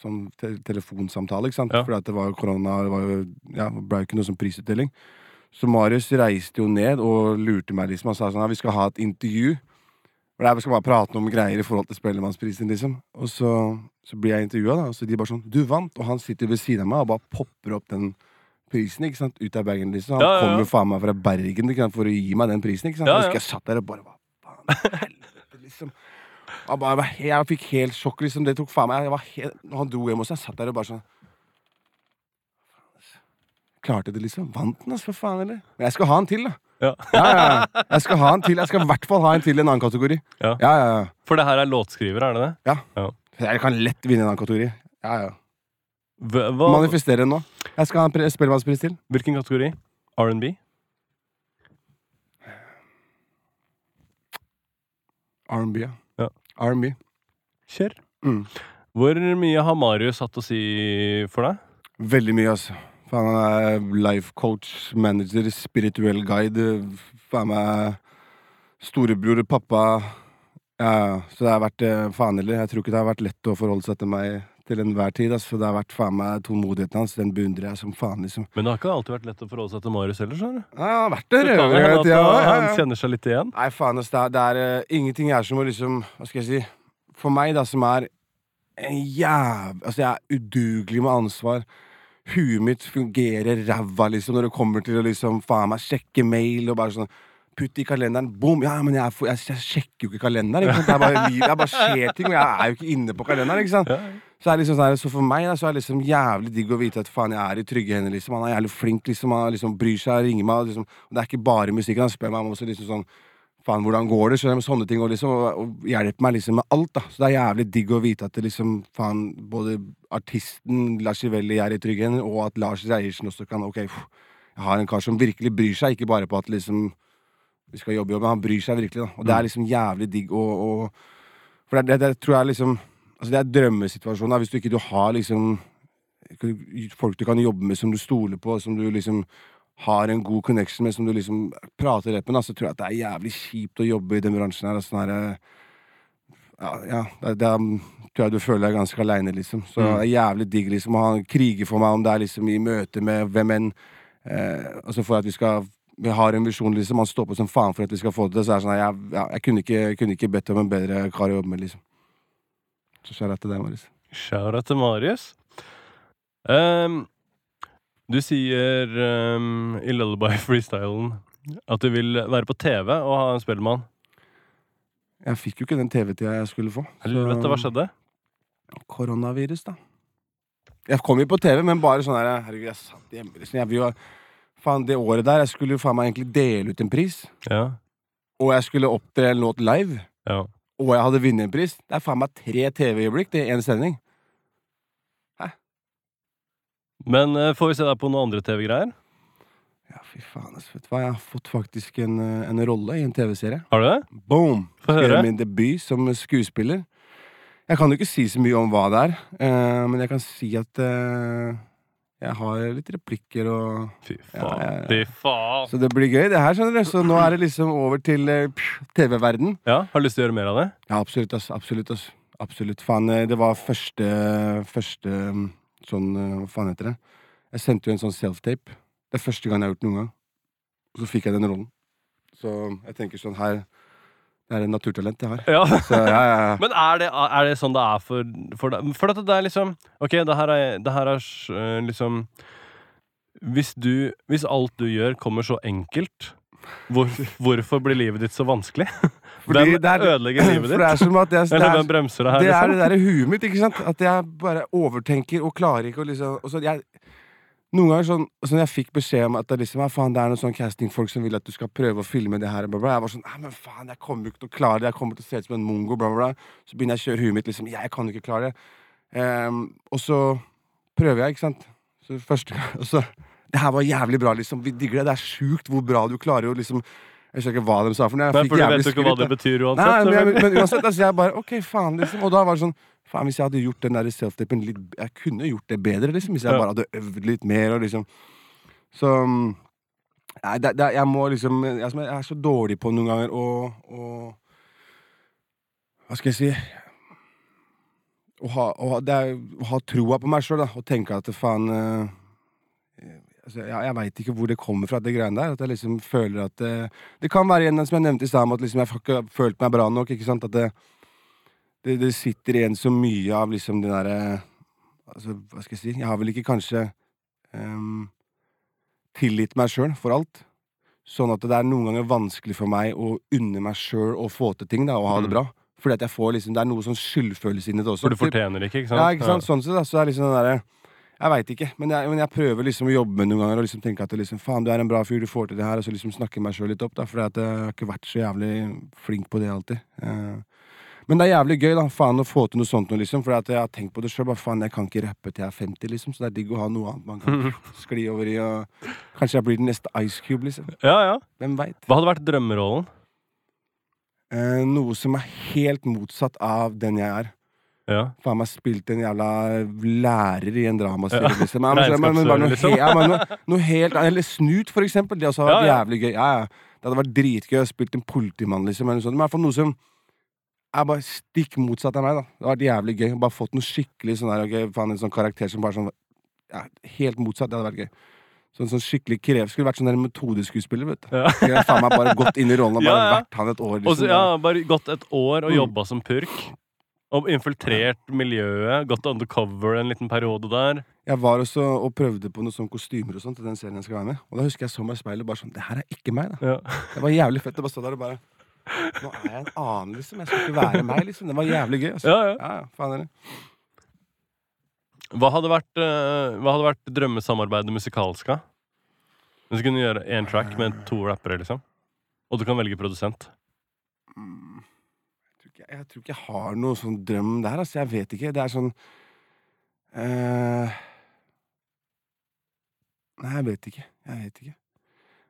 Sånn te telefonsamtale, ikke sant. Ja. Fordi at det var jo korona, det var jo Ja, ble jo ikke noe sånn prisutdeling. Så Marius reiste jo ned og lurte meg, liksom. Han sa sånn ja, vi skal ha et intervju. For er- Vi skal bare prate om greier i forhold til Spellemannsprisen, liksom. Og så, så blir jeg intervjua, da. Og så de bare sånn Du vant! Og han sitter ved siden av meg og bare popper opp den prisen ikke sant? ut av bagen. liksom Han Ja, ja, ja. kommer jo faen meg fra Bergen sant? for å gi meg den prisen. ikke sant? Ja, Jeg ja. husker jeg satt der og bare Hva faen? Helvete, liksom. Jeg, bare, jeg, fikk helt sjokk, liksom. Det tok faen meg helt, han dro hjem hos jeg satt der og bare sånn Klarte det, liksom. Vant den, altså, for faen, eller? Men jeg skal ha en til, da. Ja. Ja, ja, ja. Jeg skal ha en til. Jeg skal i hvert fall ha en til i en annen kategori. Ja. ja, ja. For det her er låtskriver, er det det? Ja. Jeg kan lett vinne en annen kategori. Ja, ja. Hva, Manifestere den nå. Jeg skal ha en Spellemannspris til. hvilken kategori? R&B? R&B, ja. R&B. Kjør. Mm. Hvor mye har Marius hatt å si for deg? Veldig mye, altså. Faen, han er life coach, manager, spirituell guide. Faen meg storebror, pappa. Ja, ja. så det har vært eh, faen heller. Jeg tror ikke det har vært lett å forholde seg til meg til enhver tid. Altså, for det har vært faen meg tålmodigheten hans. Den beundrer jeg som faen, liksom. Men det har ikke alltid vært lett å forholde seg til Marius heller, skjønner du. Ja, han har vært der. Det kan jeg hende at ja, ja, han kjenner seg litt igjen. Nei, faen, ass, det er, det er uh, ingenting er som å liksom Hva skal jeg si? For meg, da, som er en jæv... Altså, jeg er udugelig med ansvar. Huet mitt fungerer ræva, liksom, når det kommer til å liksom faen meg sjekke mail og bare sånn Putt i kalenderen. Boom! Ja, men jeg, jeg, jeg sjekker jo ikke kalenderen. Ikke? Det er bare liv, det er bare skjer ting, og jeg er jo ikke inne på kalenderen. ikke sant? Så, liksom sånn, her- så for meg da, så er det liksom jævlig digg å vite at faen, jeg er i trygge hender. liksom Han er jævlig flink, liksom han liksom bryr seg, ringer meg. Liksom. Og det er ikke bare musikken. Han spør meg om også liksom sånn Faen, hvordan går det? Så, Sånne ting. Og, liksom, og, og hjelper meg liksom med alt. da Så det er jævlig digg å vite at det liksom faen både artisten Lars Ivelli er i trygge hender, og at Lars Reiersen også kan Ok, jeg har en kar som virkelig bryr seg, ikke bare på at liksom vi skal jobbe, jobbe, men han bryr seg virkelig. da Og det er liksom jævlig digg å å- For det, det, det tror jeg liksom Altså Det er drømmesituasjonen. Hvis du ikke du har liksom folk du kan jobbe med, som du stoler på, som du liksom har en god connection med, som du liksom prater rett med, så tror jeg at det er jævlig kjipt å jobbe i den bransjen her. Sånn her ja, ja det, det tror jeg du føler deg ganske aleine, liksom. Så Mm. det er jævlig digg liksom å ha en kriger for meg, om det er liksom i møte med hvem enn. Eh, altså for at vi skal Vi har en visjon, liksom. Han står på som faen for at vi skal få til det. Så er det sånn, jeg, ja, jeg kunne ikke, kunne ikke bedt om en bedre kar å jobbe med, liksom. Så skjæra til deg, Marius. Shout-out til Marius. Um, du sier um, i Lullaby Freestylen at du vil være på TV og ha en spellemann. Jeg fikk jo ikke den TV-tida jeg skulle få. så- Helvete, hva skjedde? Koronavirus, da. Jeg kom jo på TV, men bare sånn her Herregud, jeg satt hjemme liksom. Jeg vil jo Faen, det året der, jeg skulle jo faen meg egentlig dele ut en pris. Ja. Og jeg skulle opptre en låt live. ja. Og jeg hadde vunnet en pris. Det er faen meg tre TV-øyeblikk det er én sending. Hæ? Men uh, får vi se deg på noen andre TV-greier? Ja, fy faen, vet du hva. Jeg har fått faktisk en, eh, en rolle i en TV-serie. Har du det? Boom! Få høre. min debut som skuespiller. Jeg kan jo ikke si så mye om hva det er, uh, men jeg kan si at eh, jeg har litt replikker og Fy faen. ja, jeg, Fy faen. Så det blir gøy, det her, skjønner du. Så nå er det liksom over til eh, TV-verden. Ja, Har du lyst til å gjøre mer av det? Ja, absolutt, ass. Absolutt, ass. Absolutt. Faen, eh, det var første Første mm, sånn eh, Hva faen heter det? Jeg sendte jo en sånn self-tape. Det er første gang jeg har gjort det noen gang. Og så fikk jeg den rollen. Så jeg tenker sånn her Det er et naturtalent jeg har. Ja. Så ja, ja, ja. Men er det, er det sånn det er for, for deg? For at det er liksom Ok, det her er, det her er øh, liksom hvis, du, hvis alt du gjør, kommer så enkelt, hvor, hvorfor blir livet ditt så vanskelig? Fordi Hvem det er- ødelegger livet det ditt? jeg, det Eller er, hvem bremser det her? det er det der derre huet mitt, ikke sant? At jeg bare overtenker og klarer ikke å liksom og så jeg, Noen ganger sånn, sånn Jeg fikk beskjed om at det, liksom, faen, det er noen sånn castingfolk som vil at du skal prøve å filme det her. Bla, bla. Jeg var sånn men faen, jeg kommer ikke til å klare det. Jeg kommer til å se ut som en mongo. Bla. Så begynner jeg å kjøre huet mitt. liksom, Jeg kan jo ikke klare det. Um, og så prøver jeg, ikke sant. Så første gang Og så Det her var jævlig bra, liksom. Vi digger det. Det er sjukt hvor bra du klarer å liksom Jeg husker ikke hva de sa for noe. Jeg Nei, for du vet jo ikke hva det betyr betyr Nei, uansett. men, men uansett, altså, jeg bare OK, faen, liksom. Og da var det sånn Faen, hvis jeg hadde gjort den self-tapen litt Jeg kunne gjort det bedre, liksom. Hvis jeg Ja. bare hadde øvd litt mer og liksom Så Nei, det, det, jeg må liksom jeg, jeg er så dårlig på noen ganger å Hva skal jeg si Å ha, å ha, er, å ha troa på meg sjøl, da. Og tenke at faen eh, altså, jeg, jeg veit ikke hvor det kommer fra, det greiene der. At jeg liksom føler at det, det kan være igjen, som jeg nevnte i stad, at liksom jeg har ikke følt meg bra nok. ikke sant? At det, det, det sitter igjen så mye av liksom det derre altså, Hva skal jeg si? Jeg har vel ikke kanskje um, tilgitt meg sjøl for alt. Sånn at det er noen ganger vanskelig for meg å unne meg sjøl å få til ting da, og ha det Mm. bra. Fordi at jeg får liksom, Det er noe sånn skyldfølelse inni det også. For du fortjener ikke, ikke sant? Ja, ikke sant? Sånn sett, da, så er det liksom den derre Jeg veit ikke, men jeg, men jeg prøver liksom å jobbe med noen ganger og liksom tenke at det liksom, faen, du er en bra fyr, du får til det her, og så liksom snakke meg sjøl litt opp, da, for jeg har ikke vært så jævlig flink på det alltid. Eh, men det er jævlig gøy, da, faen, å få til noe sånt liksom, for jeg har tenkt på det sjøl, faen, jeg kan ikke rappe til jeg er 50, liksom, så det er digg å ha noe annet man kan skli over i, og kanskje jeg blir den neste Ice Cube, liksom. Ja, ja. Hvem veit? Hva hadde vært drømmerollen? Eh, noe som er helt motsatt av den jeg er. Ja. Faen meg spilt en jævla lærer i en dramaserie, liksom. Ja, men, men, men, bare noe, liksom. he, ja, men noe, noe helt Eller Snut, for eksempel. Det også har vært Ja, ja. jævlig gøy. Ja, ja. Det hadde vært dritgøy å spille en politimann, liksom. Eller noe sånt. Men i hvert fall noe som er bare stikk motsatt av meg, da. Det hadde vært jævlig gøy. Bare fått noe skikkelig sånn der, ok, faen, en sånn karakter som bare sånn ja, Helt motsatt. Det hadde vært gøy. Sånn, sånn skikkelig krev Skulle vært sånn der metodeskuespiller, vet du. Ja. Har faen meg bare gått inn i rollen og bare Ja, ja. vært han et år, liksom. så, ja, bare gått et år og Mm. jobba som purk. Og infiltrert miljøet. Gått undercover en liten periode der. Jeg var også og prøvde på noen sånne kostymer og sånt til den serien jeg skal være med. Og da husker jeg så meg i speilet bare sånn Det her er ikke meg, da. Ja. Det var jævlig fett å bare stå der og bare Nå er jeg en annen, liksom. Jeg skal ikke være meg, liksom. Det var jævlig gøy. Altså. Ja, ja. Ja, faen eller. Hva hadde vært, eh, hva hadde vært drømmesamarbeidet musikalsk? da? Hvis du kunne gjøre én track med to rappere, liksom. Og du kan velge produsent. Mm. Jeg, tror ikke, jeg tror ikke jeg har noen sånn drøm der, altså. Jeg vet ikke. Det er sånn eh, Nei, jeg vet ikke. Jeg vet ikke.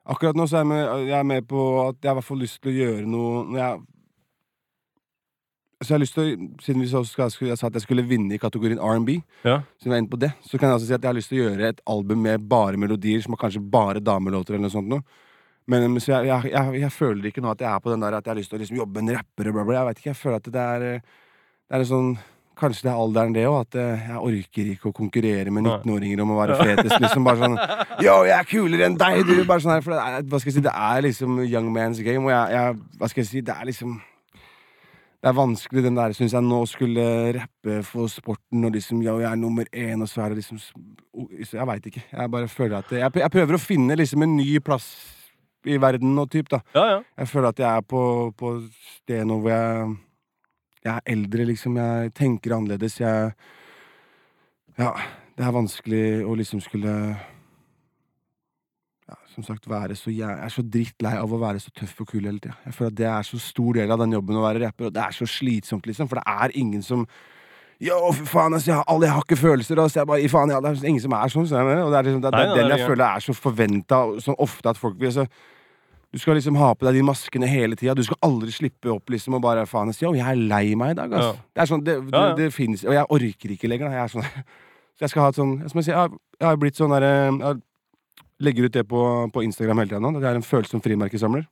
Akkurat nå så er jeg med, jeg er med på at jeg i hvert fall lyst til å gjøre noe når jeg så jeg har lyst til å, Siden vi så skal, jeg sa at jeg skulle vinne i kategorien R&B, Ja. siden vi er inne på det, så kan jeg altså si at jeg har lyst til å gjøre et album med bare melodier, som er kanskje bare damelåter eller noe sånt noe. Men så jeg, jeg, jeg, jeg føler ikke nå at jeg er på den der at jeg har lyst til å liksom jobbe med en rapper og bla, bla. Jeg vet ikke, jeg føler at det er Det er en sånn Kanskje det er alderen, det òg. At eh, jeg orker ikke å konkurrere med 19-åringer om å være fetest. Liksom bare sånn Yo, jeg er kulere enn deg, du! Bare sånn her, for det er, hva skal jeg si, det er liksom young man's game, og jeg, jeg Hva skal jeg si, det er liksom det er vanskelig, den der, syns jeg, nå skulle rappe for sporten og liksom Ja, jeg er nummer én, og så er det liksom Jeg veit ikke. Jeg bare føler at Jeg, jeg prøver å finne liksom en ny plass i verden og typ, da. Ja, ja. Jeg føler at jeg er på, på sted nå hvor jeg Jeg er eldre, liksom. Jeg tenker annerledes. Jeg Ja, det er vanskelig å liksom skulle ja, som sagt, være så Jeg er så drittlei av å være så tøff og kul hele tida. Jeg føler at det er så stor del av den jobben å være rapper, og det er så slitsomt, liksom. For det er ingen som Yo, fy faen, altså, jeg, har, alle, jeg har ikke følelser. Altså, jeg bare, i faen, ja, det er ingen som er sånn. Så jeg og det er, liksom, det, det Nei, nei, den jeg føler er så forventa, så ofte at folk vil altså, Du skal liksom ha på deg de maskene hele tida. Du skal aldri slippe opp liksom og bare faen si, 'Å, jeg er lei meg i dag, ass. Ja. Det er sånn, det, det, det finnes Og jeg orker ikke lenger. Jeg er sånn Så jeg skal ha et sånn Som jeg sier, jeg har, jeg har blitt sånn derre jeg Legger ut det på, på Instagram hele tida nå. Det er en følsom som frimerkesamler.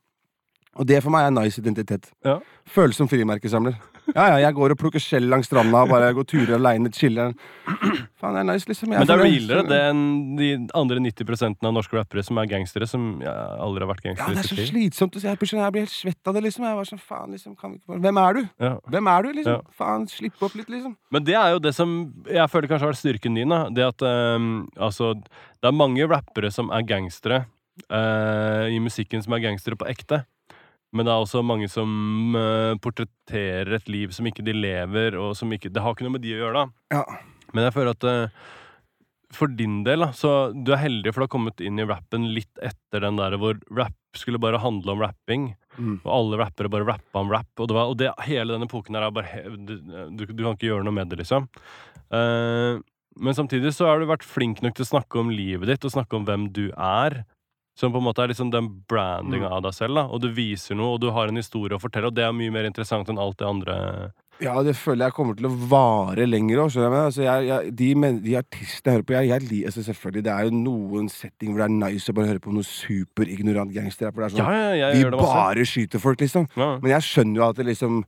Og det for meg er nice identitet. Ja. Følsom frimerkesamler. Ja, ja, jeg går og plukker skjell langs stranda, bare går turer aleine, chiller. Faen, det er nice, liksom. Jeg Men det er realere det enn de andre 90% av norske rappere som er gangstere, som ja, aldri har vært gangstere. Ja, det er så slitsomt. Jeg jeg blir helt svett av det, liksom. Jeg var sånn, faen, liksom, kan vi ikke bare Hvem er du? Ja. Hvem er du, liksom? Ja. Faen, slipp opp litt, liksom. Men det er jo det som jeg føler kanskje har vært styrken din. da Det at um, altså Det er mange rappere som er gangstere uh, i musikken, som er gangstere på ekte. Men det er også mange som uh, portretterer et liv som ikke de lever, og som ikke Det har ikke noe med de å gjøre, da. Ja. Men jeg føler at uh, for din del, da, så du er heldig for du har kommet inn i rappen litt etter den der hvor rap skulle bare handle om rapping. Mm. Og alle rappere bare rappa om rap. Og, det var, og det, hele den epoken her er bare du, du, du kan ikke gjøre noe med det, liksom. Uh, men samtidig så har du vært flink nok til å snakke om livet ditt, og snakke om hvem du er. Som på en måte er liksom den brandinga av deg selv. da Og du viser noe, og du har en historie å fortelle, og det er mye mer interessant enn alt det andre. Ja, det føler jeg kommer til å vare lenger òg. Altså, jeg, jeg, de, de artistene jeg hører på jeg, jeg, altså, Selvfølgelig, det er jo noen setting hvor det er nice å bare høre på noe superignorant gangsterrapp. er Ja, Sånn, ja, jeg vi bare skyter folk, liksom. Ja. Men jeg skjønner jo at det liksom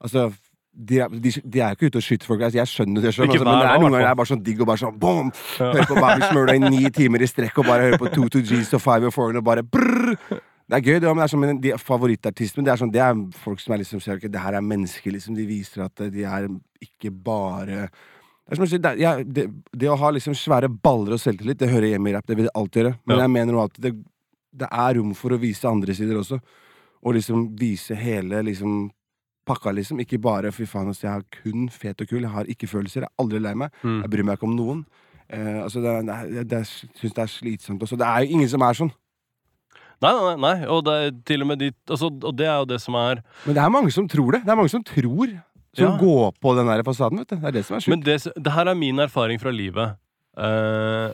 Altså de de, de er jo ikke ute og skyter folk. Altså, jeg skjønner det, selv, altså, men det er noen ganger det er bare sånn digg og bare sånn boom! Høre på bare Smurda i ni timer i strekk og bare høre på 22Gs og 5 og 4 og bare brrr. Det er gøy, det, men det er sånn, men de favorittartistene det er sånn, det er folk som er liksom ser okay, Det her er mennesker, liksom. De viser at de er ikke bare det, er som jeg det, det, det å ha liksom svære baller og selvtillit, det hører hjemme i rapp. Det vil det alltid gjøre. Men Ja. jeg mener jo alltid det, det er rom for å vise andre sider også. Og liksom vise hele liksom pakka, liksom. Ikke bare 'fy faen, altså, jeg har kun fet og kul'. Jeg har ikke følelser. Jeg er aldri lei meg. Mm. Jeg bryr meg ikke om noen. Eh, altså, det, det, det, jeg syns det er slitsomt også. Det er jo ingen som er sånn. Nei, nei, nei. Og det er til og med dit altså, Og det er jo det som er Men det er mange som tror det. Det er mange som tror. Som Ja. går på den der fasaden, vet du. Det er det som er Men det, det her er min erfaring fra livet. Eh,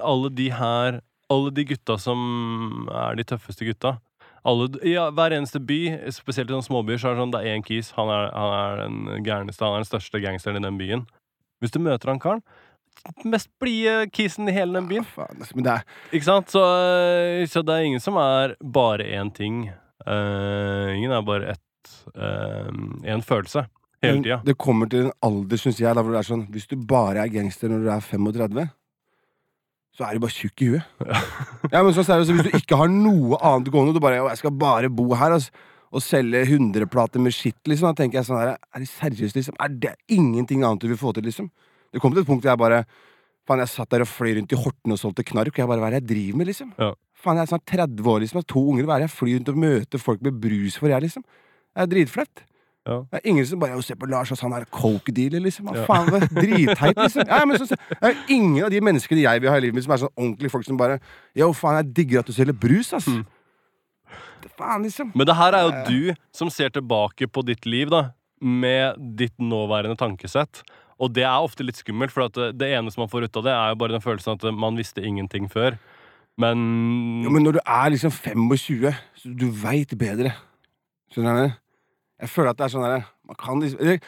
alle de her Alle de gutta som er de tøffeste gutta, alle, I hver eneste by, spesielt i sånne småbyer, så er det sånn det er én kis. Han er, han er den gærneste, han er den største gangsteren i den byen. Hvis du møter han karen Mest blide kisen i hele den byen. Ja, Faen, altså, men det er Ikke sant? Så, øh, så det er ingen som er bare én ting. Uh, ingen er bare ett Én følelse. Hele tida. Det kommer til en alder, syns jeg, da, hvor det er sånn Hvis du bare er gangster når du er 35, så er du bare tjukk i huet. ja, men så seriøst, Hvis du ikke har noe annet gående, og du bare 'Jeg skal bare bo her', altså, og selge 100 plater med skitt, liksom, da tenker jeg sånn her Er det seriøst, liksom? Er det ingenting annet du vil få til, liksom? Det kom til et punkt hvor jeg bare Faen, jeg satt der og fløy rundt i Horten og solgte knark, og jeg bare Hva er det jeg driver med, liksom? Ja. Faen, jeg er snart 30 år, liksom, jeg har to unger, hva er det jeg flyr rundt og møter folk med brus for, jeg, liksom? Det er dritflaut. Ja. Det er ingen som bare ser på Lars, altså, han er coke-dealer, liksom. Hva Ja. faen, det er dritteit, liksom. Ja, men så, det er ingen av de menneskene jeg vil ha i livet mitt, som er sånn ordentlige folk som bare Yo, faen, jeg digger at du selger brus, ass. Mm. Faen, liksom. Men det her er jo du som ser tilbake på ditt liv da med ditt nåværende tankesett. Og det er ofte litt skummelt, for at det, det eneste man får ut av det, er jo bare den følelsen at man visste ingenting før. Men, Jo, men når du er liksom 25, så du veit bedre. Skjønner du? Jeg føler at det er sånn derre Man kan liksom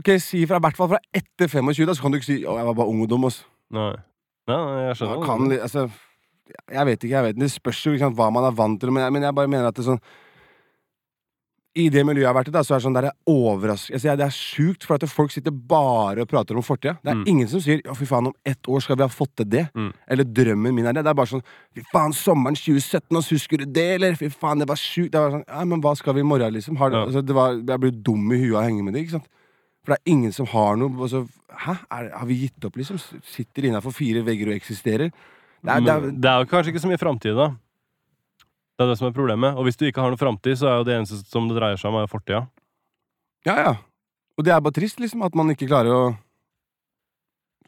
Ok, si fra, hvert fall fra etter 25, da, så kan du ikke si 'Å, jeg var bare ung og dum', ass. Nei. Jeg skjønner Man kan, altså, jeg vet ikke, jeg vet ikke. Det spørs jo ikke sant, hva man er vant til, men jeg, men jeg bare mener at det er sånn I det miljøet jeg har vært i, da, så er det sånn der. Altså, det er sjukt, for at folk sitter bare og prater om fortida. Det er Mm. ingen som sier 'Å, fy faen, om ett år skal vi ha fått til det'. Mm. Eller 'drømmen min er det'. Det er bare sånn 'Fy faen, sommeren 2017, og husker du det', eller 'Fy faen, det var sjukt'. Det var sånn, ja, men hva skal vi i morgen, liksom? Har, Ja. altså, det var, jeg blir dum i huet av å henge med det, ikke sant? For det er ingen som har noe altså, Hæ? Er, har vi gitt opp, liksom? Sitter innafor fire vegger og eksisterer? Det er, det er, det er jo kanskje ikke så mye framtid, da. Det er det som er problemet. Og hvis du ikke har noe framtid, så er jo det eneste som det dreier seg om, er fortida. Ja, ja. Og det er bare trist, liksom, at man ikke klarer å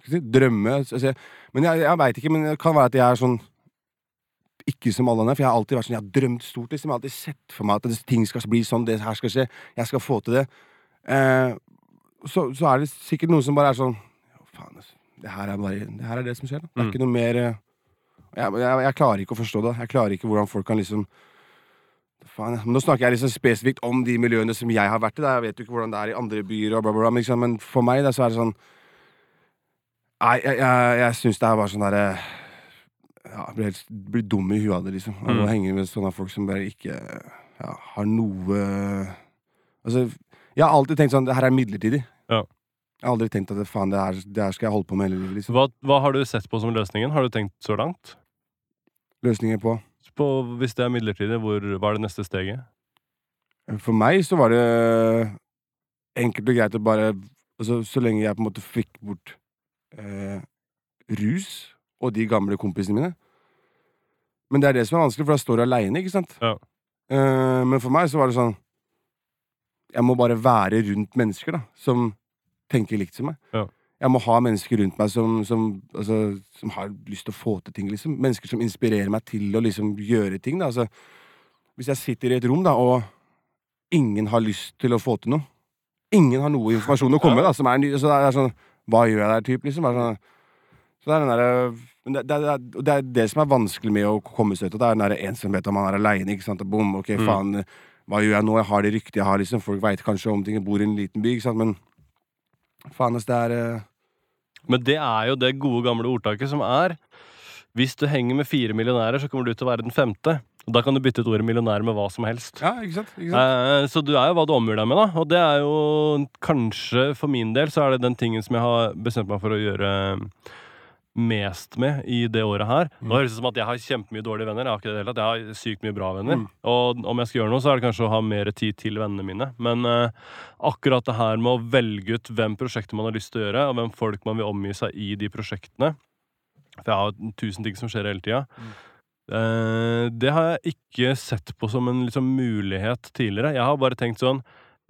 si, drømme. Altså, men jeg, jeg veit ikke, men det kan være at jeg er sånn ikke som alle andre, for jeg har alltid vært sånn, jeg har drømt stort, liksom. Jeg har alltid sett for meg at ting skal bli sånn, det her skal skje, jeg skal få til det. Eh, så, så er det sikkert noen som bare er sånn Å, Faen, altså. Det her er bare Det her er det som skjer, da. Det er Mm. ikke noe mer eh, jeg, jeg, jeg klarer ikke å forstå det. Jeg klarer ikke hvordan folk kan liksom Faen, ja. men Nå snakker jeg liksom spesifikt om de miljøene som jeg har vært i. Da. Jeg vet jo ikke hvordan det er i andre byer, og bla, bla, bla, men, liksom, men for meg da, så er det sånn Nei, jeg, jeg, jeg syns det er bare sånn derre ja, jeg blir, helt, blir dum i huet av det, liksom. Mm. å henge med sånne folk som bare ikke ja, har noe Altså, jeg har alltid tenkt sånn Det her er midlertidig. Ja. Jeg har aldri tenkt at faen, det her, det her skal jeg holde på med hele livet. Liksom. Hva, hva har du sett på som løsningen? Har du tenkt så langt? Løsninger på På, hvis det er midlertidig, hvor, hva er det neste steget? For meg så var det enkelt og greit å bare altså, Så lenge jeg på en måte fikk bort eh, rus og de gamle kompisene mine. Men det er det som er vanskelig, for da står du aleine, ikke sant? Ja. Eh, men for meg så var det sånn Jeg må bare være rundt mennesker da som tenker likt som meg. Ja. Jeg må ha mennesker rundt meg som, som, altså, som har lyst til å få til ting. liksom Mennesker som inspirerer meg til å liksom gjøre ting. da altså, Hvis jeg sitter i et rom da og ingen har lyst til å få til noe Ingen har noe informasjon å komme med. Som er ny, så det er sånn Hva gjør jeg der, typ? liksom sånn, Så det er den men det, det, det, det er det som er vanskelig med å komme seg ut av. Det er den der ensomheten om man er aleine. Bom, ok, Mm. faen, hva gjør jeg nå? Jeg har det ryktet jeg har, liksom. Folk veit kanskje om ting. Jeg bor i en liten by, ikke sant. Men faen, ass, det er eh, Men det er jo det gode, gamle ordtaket som er Hvis du henger med fire millionærer, så kommer du til å være den femte. Og Da kan du bytte ut ordet millionær med hva som helst. Ja, ikke sant? Ikke sant? Eh, Så du er jo hva du omgjør deg med, da. Og det er jo kanskje, for min del, så er det den tingen som jeg har bestemt meg for å gjøre mest med i det året her. Nå høres det ut som at jeg har kjempemye dårlige venner. Jeg har ikke det hele tatt. Jeg har sykt mye bra venner. Mm. Og om jeg skal gjøre noe, så er det kanskje å ha mer tid til vennene mine. Men eh, akkurat det her med å velge ut hvem prosjekter man har lyst til å gjøre, og hvem folk man vil omgi seg i de prosjektene For jeg har tusen ting som skjer hele tida. Eh, det har jeg ikke sett på som en liksom, mulighet tidligere. Jeg har bare tenkt sånn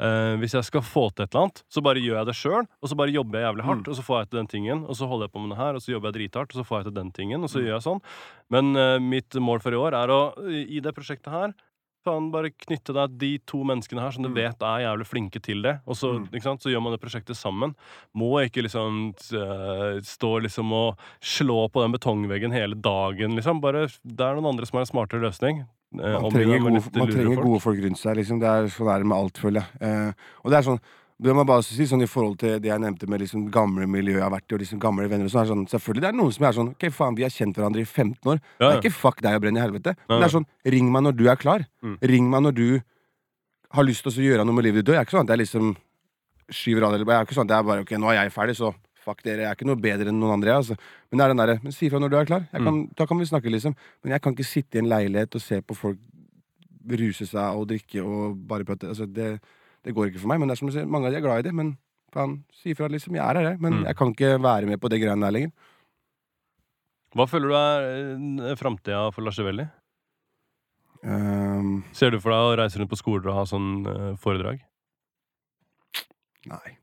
eh, Hvis jeg skal få til et eller annet, så bare gjør jeg det sjøl. Og så bare jobber jeg jævlig hardt, og så får jeg til den tingen. Og så holder jeg på med det her, og så jobber jeg drithardt, og så får jeg til den tingen. Og så gjør jeg sånn. Men uh, mitt mål for i år er å, i det prosjektet her Faen, bare knytte deg de to menneskene her som du vet er jævlig flinke til det. Og så, Mm. så gjør man det prosjektet sammen. Må ikke liksom uh, stå liksom og slå på den betongveggen hele dagen, liksom. Bare det er noen andre som har en smartere løsning. Eh, Man trenger, gode, man trenger folk. gode folk rundt seg. Liksom. Det er sånn er det med alt, føler jeg. Eh, og det er sånn det må bare si sånn I forhold til det jeg nevnte med liksom gamle miljø jeg har vært i, og liksom gamle venner og sånn, er sånn Selvfølgelig det er noen som er sånn Ok, faen, vi har kjent hverandre i 15 år. Det Ja, er ikke fuck deg og brenn i helvete. Men det er sånn Ring meg når du er klar. Mm. Ring meg når du har lyst til å gjøre noe med livet ditt. Det er ikke sånn at jeg liksom skyver av det. Jeg er ikke sånn at jeg bare Ok, nå er jeg ferdig, så fuck dere. Jeg er ikke noe bedre enn noen andre. Altså. Men det er den derre Men si ifra når du er klar. Kan, Da kan vi snakke, liksom. Men jeg kan ikke sitte i en leilighet og se på folk ruse seg og drikke og bare prate. Altså, det, det går ikke for meg. Men det er som du sier, mange av de er glad i det. Men faen, si ifra, liksom. Jeg er her, jeg. Men Mm. jeg kan ikke være med på det greiene der lenger. Hva føler du er eh, framtida for Lars Velli? Um, Ser du for deg å reise rundt på skoler og ha sånn eh, foredrag? nei.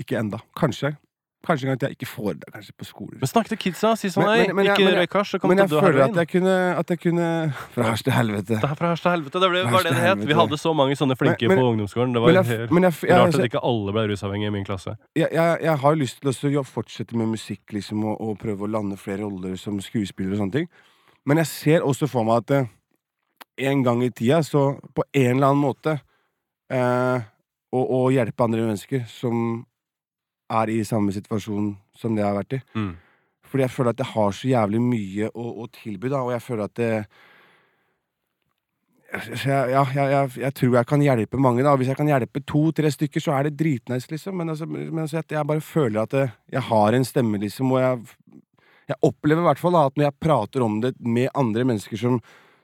Ikke enda. Kanskje. Kanskje en gang til jeg ikke får det kanskje på skoler. Men snakk til kidsa. Si sånn Men- Nei, men- men ikke røyk hasj, Men jeg føler at jeg kunne, at jeg kunne Fra hasj til helvete. Det er fra hasj til helvete. Det ble, var det det het. Vi hadde så mange sånne flinke på ungdomsskolen. Det var jeg, jeg, rart at ikke alle ble rusavhengige i min klasse. jeg, har lyst til å fortsette med musikk liksom, og, og prøve å lande flere roller som skuespiller og sånne ting. Men jeg ser også for meg at eh, en gang i tida, så på en eller annen måte eh, å hjelpe andre mennesker som er i samme situasjon som det jeg har vært i. Mm. Fordi jeg føler at jeg har så jævlig mye å, å tilby, da, og jeg føler at det jeg, ja, jeg, jeg, jeg tror jeg kan hjelpe mange. da og Hvis jeg kan hjelpe to-tre stykker, så er det dritnice, liksom. Men, altså, men altså, jeg, jeg bare føler at det, jeg har en stemme, liksom. Og jeg, jeg opplever i hvert fall da, at når jeg prater om det med andre mennesker som,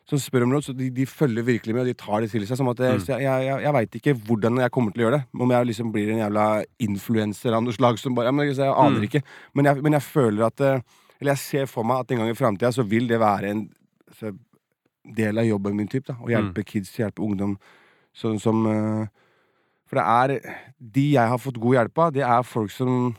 som spør om råd, så de, de følger virkelig med, og de tar det til seg. Som at jeg, Mm. jeg, jeg, jeg, jeg veit ikke hvordan jeg kommer til å gjøre det. Om jeg liksom blir en jævla influenser av noe slag som bare ja, så Jeg aner Mm. ikke. Men jeg, men jeg føler at eh, Eller jeg ser for meg at en gang i framtida så vil det være en så, del av jobben min, typ, da. Å hjelpe kids, hjelpe ungdom. Sånn som eh, For det er De jeg har fått god hjelp av, det er folk som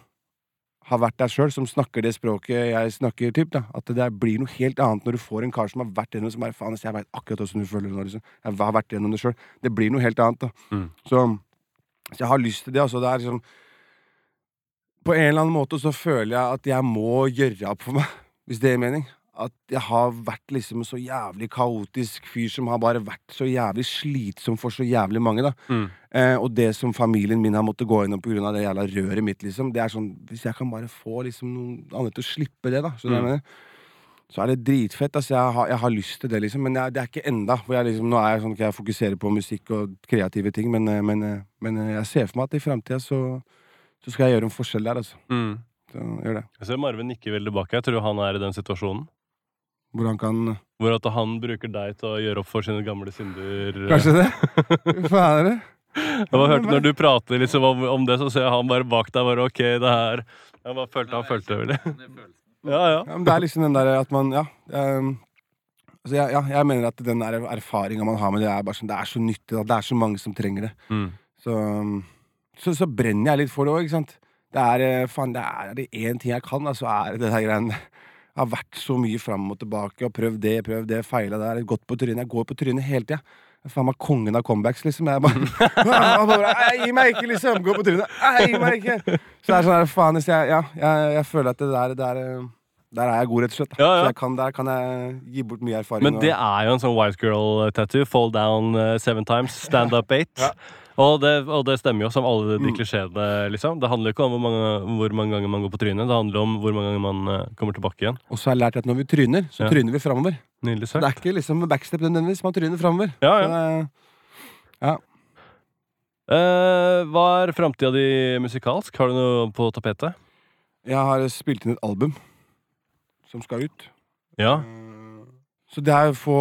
har vært der sjøl, som snakker det språket jeg snakker. Typ, da. At det blir noe helt annet når du får en kar som har vært gjennom som bare, faen, altså, Jeg veit akkurat åssen du føler det nå. Liksom. Jeg har vært gjennom det sjøl. Det blir noe helt annet. da Mm. så, så jeg har lyst til det. Altså, det er liksom På en eller annen måte så føler jeg at jeg må gjøre opp for meg, hvis det gir mening. At jeg har vært liksom så jævlig kaotisk fyr som har bare vært så jævlig slitsom for så jævlig mange. da Mm. eh, Og det som familien min har måttet gå gjennom pga. det jævla røret mitt, liksom Det er sånn, Hvis jeg kan bare få liksom noen andre til å slippe det, da så, Mm. mener? Så er det dritfett. Altså, jeg, har, jeg har lyst til det, liksom. Men jeg, det er ikke enda. For jeg liksom, nå er jeg sånn at jeg fokuserer på musikk og kreative ting. Men, eh, men, eh, men eh, jeg ser for meg at i framtida så, så skal jeg gjøre en forskjell der, altså. Mm. Så gjør det. Jeg ser Marvin nikker veldig tilbake. Jeg tror han er i den situasjonen. Hvordan kan Hvor at han bruker deg til å gjøre opp for sine gamle synder. Kanskje det? Hva er det? Jeg bare hørte Når du prater liksom om, om det, så ser jeg han bare bak deg. bare, ok, det her Jeg bare følte han følte det. Ja, ja. Ja, men det er liksom den der at man Ja. Um, altså jeg, ja, jeg mener at den erfaringa man har med det, er bare sånn Det er så nyttig. Da. Det er så mange som trenger det. Mm. Så, um, så, så brenner jeg litt for det òg, ikke sant. Det er eh, faen, det er én ting jeg kan, da, så er det det der greiene har vært så mye fram og tilbake og prøvd det, prøvd det, feila der, gått på trynet. Jeg går på trynet hele tida. Faen meg kongen av comebacks, liksom. Jeg bare, jeg bare «Ei, meg ikke, liksom! Gå på trynet! Ei, meg ikke! Så det er sånn her, faen, jeg, ja, jeg, jeg føler at det der, der eh, Der er jeg god, rett og slett. Ja, ja. Så kan, der kan jeg gi bort mye erfaring. Men det og- er jo en sånn white girl-tattoo. Fall down eh, seven times, stand up eight. Ja. Og, det, og det stemmer jo, som alle de Mm. klisjeene. Liksom. Det handler jo ikke om hvor mange, hvor mange ganger man går på trynet, det handler om hvor mange ganger man eh, kommer tilbake igjen. Og så har jeg lært at når vi tryner, så Ja. tryner vi framover. Det er ikke liksom backstep nødvendigvis, man tryner framover. Ja, ja. ja. Eh, hva er framtida di musikalsk? Har du noe på tapetet? Jeg har spilt inn et album som skal ut. Ja. Eh, Så det er å få,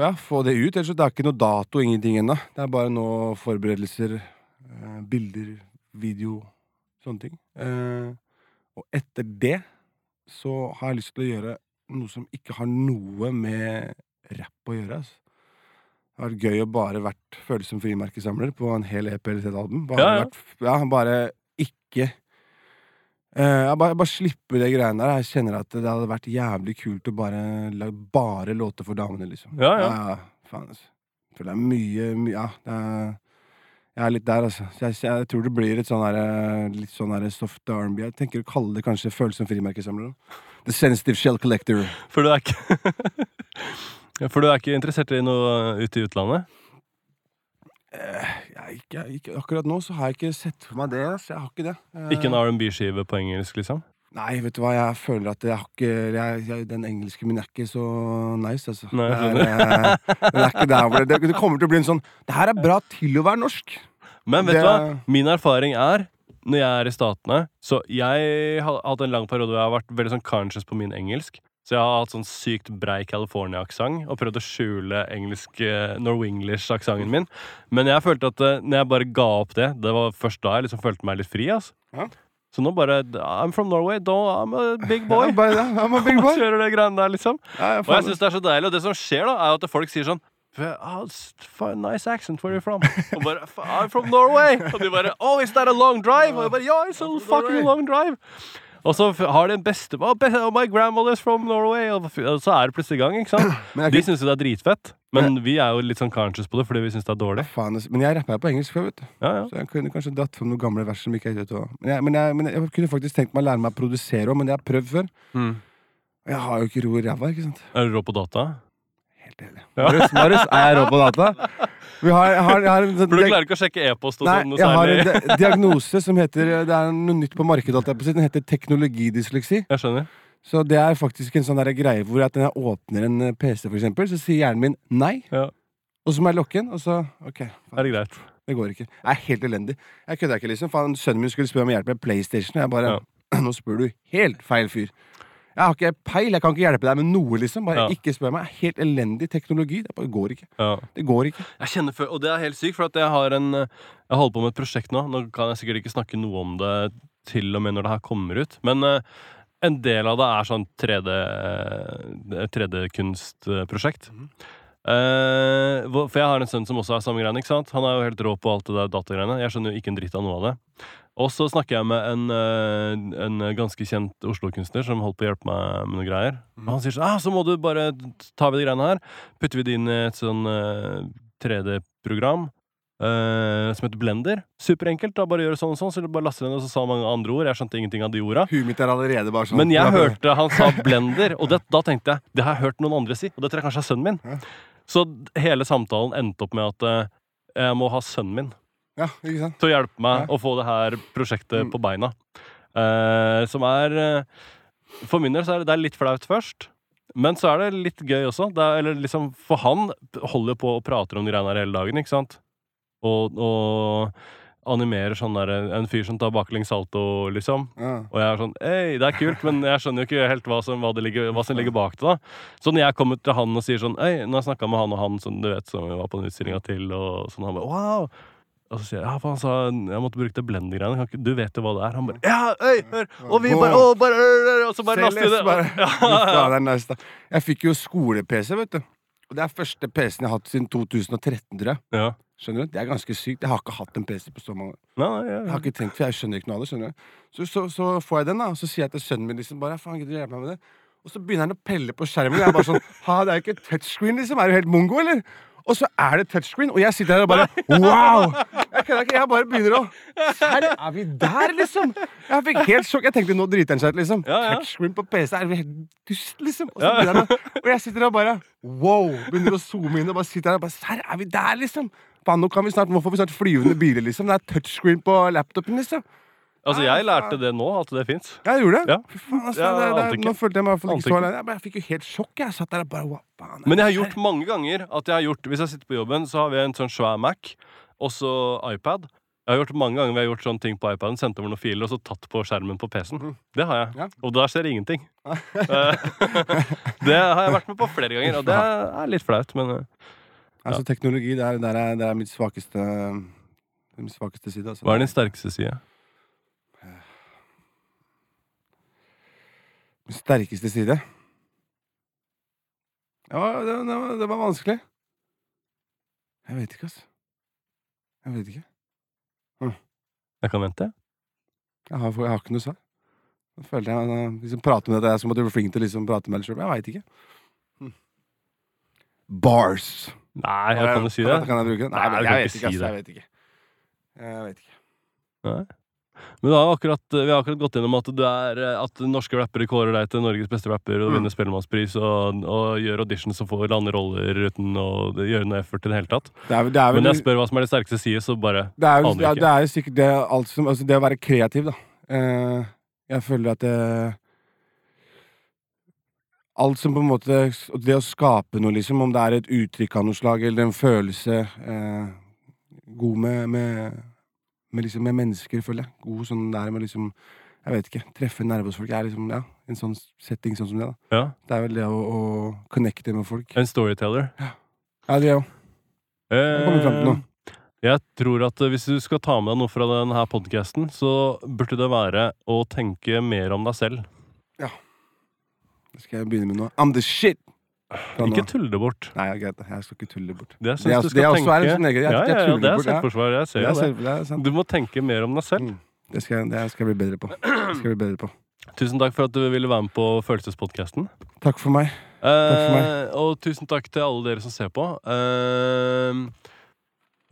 ja, få det ut. Ellers det er ikke noe dato, ingenting ennå. Det er bare nå forberedelser, eh, bilder, video, sånne ting. Eh, og etter det så har jeg lyst til å gjøre noe som ikke har noe med rapp å gjøre. Altså. Det har vært gøy å bare vært føles som frimerkesamler på en hel EP eller et album. Bare, Ja, ja. Vært, ja, bare ikke Eh, jeg bare, bare slippe det greiene der. Jeg kjenner at det hadde vært jævlig kult å bare lage bare låter for damene, liksom. Ja, ja. faen, altså. For det er mye, mye Ja, det er Jeg er litt der, altså. Så jeg, jeg tror det blir et sånn her, litt sånn her soft R&B. Jeg tenker å kalle det kanskje følsom frimerkesamler. The Sensitive Shell Collector. For du er ikke For du er ikke interessert i noe ute i utlandet? Jeg, er ikke, ikke, akkurat nå så har jeg ikke sett for meg det. Så jeg har ikke det. Eh, Ikke en R&B-skive på engelsk, liksom? Nei, vet du hva, jeg føler at jeg har ikke jeg, jeg, Den engelske min er ikke så nice, altså. Nei, jeg det, er, eh, den er ikke der hvor det, det, det kommer til å bli en sånn Det her er bra til å være norsk. Men vet Det- du hva? Min erfaring er, når jeg er i Statene Så jeg har hatt en lang periode hvor jeg har vært veldig sånn conscious på min engelsk. Så jeg har hatt sånn sykt brei California-aksent og prøvd å skjule engelsk eh, Norwenglish-aksenten min. Men jeg følte at eh, når jeg bare ga opp det, det var først da jeg liksom følte meg litt fri. Altså. Ja. Så nå bare I'm from Norway, I'm a big boy. I'm a big boy. Kjører det greiene der, liksom. Ja, Og jeg syns det er så deilig. Og det som skjer, da, er at folk sier sånn Oh, nice accent. Where are you from? Og bare I'm from Norway. Og de bare Oh, is that a long drive? Og jeg bare Ja, it's a fucking long drive. Og så har de en beste oh, My grandmother's from Norway. Og så er det plutselig i gang. ikke sant? Men jeg De syns jo det er dritfett. Men vi er jo litt sånn conscious på det fordi vi syns det er dårlig. Faen, altså. Men jeg rapper på engelsk før, vet du. Ja, ja. Så jeg kunne kanskje dratt fram noen gamle vers som ikke er ute. Men jeg, men, jeg, men jeg kunne faktisk tenkt meg å lære meg å produsere òg, men det har jeg prøvd før. Mm. Jeg har jo ikke ro i ræva, ikke sant. Er du rå på data? Helt enig. Marius, Marius, er rå på data? Vi har, har, har en sånn For du klarer ikke å sjekke e-post og sånn jeg har en di- diagnose som heter Det er noe nytt på markedet. Den heter teknologidysleksi. Jeg skjønner. Så det er faktisk en sånn der greie hvor at når jeg åpner en eh, PC, for eksempel, så sier hjernen min nei. Ja. Og så må jeg lokke den, og så OK. Er det greit? Det går ikke. Jeg er helt elendig. Jeg kødder ikke, liksom. Faen, sønnen min skulle spørre om hjelp med PlayStation, og jeg bare Nå spør du helt feil fyr. Jeg har ikke peil, jeg kan ikke hjelpe deg med noe, liksom. Bare Ja. ikke spør meg. Er helt elendig teknologi. Det bare går ikke. Ja. Det går ikke. Jeg kjenner for, Og det er helt sykt, for at jeg har en eh, Jeg holder på med et prosjekt nå. Nå kan jeg sikkert ikke snakke noe om det til og med når det her kommer ut. Men eh, en del av det er sånn 3D-kunstprosjekt. 3D mm. Eh, for jeg har en sønn som også er samme greiene. ikke sant? Han er jo helt rå på alt det der datagreiene. Jeg skjønner jo ikke en dritt av noe av det. Og så snakker jeg med en, eh, en ganske kjent Oslo-kunstner som holdt på å hjelpe meg med noen greier. Og han sier sånn ah, så må du bare ta vi de greiene her, putter vi det inn i et sånn eh, 3D-program Uh, som heter Blender. Superenkelt. da, Bare gjøre sånn og sånn, så du bare laster den, og så sa han mange andre ord. Jeg skjønte ingenting av de orda. Mitt allerede bare sånn. Men jeg hørte han sa blender, og det, da tenkte jeg det har jeg hørt noen andre si. Og det tror jeg kanskje er sønnen min. Ja. Så hele samtalen endte opp med at uh, jeg må ha sønnen min Ja, ikke sant? til å hjelpe meg å få det her prosjektet Mm. på beina. Eh, som er eh, For min del så er det, det er litt flaut først. Men så er det litt gøy også. Det er, eller liksom, for han holder på og prater om de greiene her hele dagen, ikke sant? Og, og animerer sånn der En fyr som tar baklengs salto, liksom. Ja. Og jeg er sånn Hei, det er kult, men jeg skjønner jo ikke helt hva som, hva det ligger, hva som ligger bak det. da Så når jeg kommer til han og sier sånn Hei, nå har jeg snakka med han og han som du vet som vi var på den utstillinga til, og sånn, han bare wow. Og så sier jeg ja, han sa jeg måtte bruke det blender-greiene. Du vet jo hva det er. Han bare ja, øy, hør! Og vi bare å, bare øy, Og så bare laster vi det. bare. Ja, faen. Jeg fikk jo skole-PC, vet du. Og det er første PC-en jeg har hatt siden 2013, tror jeg. ja. Skjønner du? Det er ganske sykt. Jeg har ikke hatt en PC på så mange år. Nei, nei, Jeg har ikke tenkt, for jeg skjønner ikke noe av det. skjønner du Så, så, så får jeg den, da, og så sier jeg til sønnen min liksom bare Faen, gidder du hjelpe meg med det? Og så begynner han å pelle på skjermen, og jeg er bare sånn Ha, det er jo ikke touchscreen, liksom. Er du helt mongo, eller? Og så er det touchscreen, og jeg sitter her og bare Wow! Jeg kødder ikke. Jeg bare begynner å Her er vi der, liksom? Jeg fikk helt sjokk. Jeg tenkte nå driter han seg ut, liksom. Ja, ja. Touchscreen på PC, er vi helt dust, liksom? Og, så Ja, og jeg sitter her og bare Wow! Begynner å zoome inn og bare sitter her og bare Serr, er vi der, liksom? Nå kan vi snart, nå får vi snart flyvende biler, liksom. Det er touchscreen på laptopen, liksom. Altså, jeg lærte det nå, at det fins. Jeg gjorde det. Ja. Faen, altså, Ja, det, det, det nå følte jeg meg ikke så alene. Jeg, jeg fikk jo helt sjokk. Jeg satt der og bare faen Men jeg har gjort mange ganger at jeg har gjort Hvis jeg sitter på jobben, så har vi en sånn svær Mac, og så iPad. Jeg har gjort mange ganger vi har gjort sånne ting på iPaden, sendt over noen filer og så tatt på skjermen på PC-en. Mhm. Det har jeg. Ja. Og der skjer ingenting. Eh, det har jeg vært med på flere ganger, og det er litt flaut, men ja. Altså, teknologi, det er, det er, det er mitt svakeste Min svakeste side. Altså. hva er din sterkeste side? Sterkeste side? Ja, det, det, var, det var vanskelig. Jeg vet ikke, altså. Jeg vet ikke. Jeg kan vente. Jeg har, jeg har ikke noe svar. Nå følte jeg liksom prater med deg, jeg som måtte bli flink til å liksom prate med deg sjøl. Jeg veit ikke. Hm. Bars. Nei, jeg kan jo si det. Kan jeg bruke det? Nei, Nei, jeg, jeg vet ikke si det. Jeg vet ikke. Jeg vet ikke. Nei. Men har akkurat, vi har akkurat gått gjennom at, er, eh, at norske rappere kårer deg til Norges beste rapper og Mm. vinner Spellemannspris og, og gjør auditions og får lande roller uten å gjøre noe effort i det hele tatt. Det er, det er vel Men jeg spør hva som er det sterkeste side, så bare Det er Aner ja, ikke. det er sikkert det, som, altså det å være kreativ, da. Eh, jeg føler at det Alt som på en måte Det å skape noe, liksom, om det er et uttrykk av noe slag eller en følelse eh, God med, med, med, liksom, med mennesker, føler jeg. God sånn der med liksom Jeg vet ikke. Treffe nerver hos folk. er liksom, ja, en sånn setting sånn som det. da Ja. Det er vel det å, å connecte med folk. En storyteller. Ja, det òg. kommer fram til noe. Eh, Jeg tror at eh, hvis du skal ta med deg noe fra denne podkasten, så burde det være å tenke mer om deg selv. Ja. Det skal jeg begynne med nå. I'm the shit! Ikke tulle det bort. Nei, jeg. Jeg skal ikke tulle det bort. Det Det er- du det er også er en sånn egen- ja, ja, ja, det er selvforsvar. Jeg ser Det er, jo det. det. Du må tenke mer om deg selv. Mm. Det, skal, det skal jeg bli bedre på. Bli bedre på. Tusen takk for at du ville være med på Følelsespodkasten. Takk for meg. Eh, for og tusen takk til alle dere som ser på. Eh,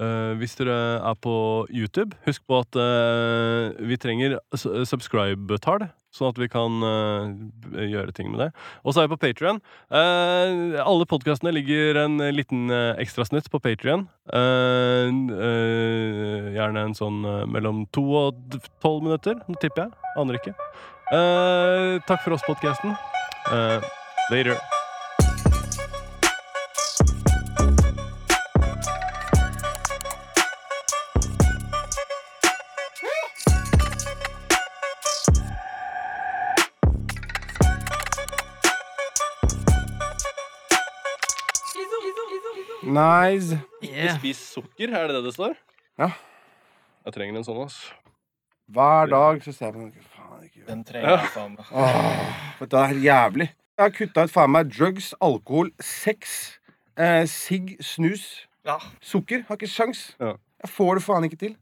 eh, hvis dere er på YouTube, husk på at eh, vi trenger subscribe-tall, sånn at vi kan uh, gjøre ting med det. Og så er vi på Patrion. alle podkastene ligger en liten uh, ekstrasnutt på Patrion. gjerne en sånn eh, mellom to og tolv minutter, nå tipper jeg. Aner ikke. Eh, takk for oss, podkasten. later. Nice. Yeah. Spis sukker, er det det det står? Ja. Jeg trenger en sånn, ass. Hver dag så ser jeg på noe Faen, ikke Den trenger jeg faen meg. Åh, vet du, det er helt jævlig. Jeg har kutta ut faen meg drugs, alkohol, sex, eh, sigg, snus, Ja. sukker. Har ikke sjans. Ja. Jeg får det faen ikke til.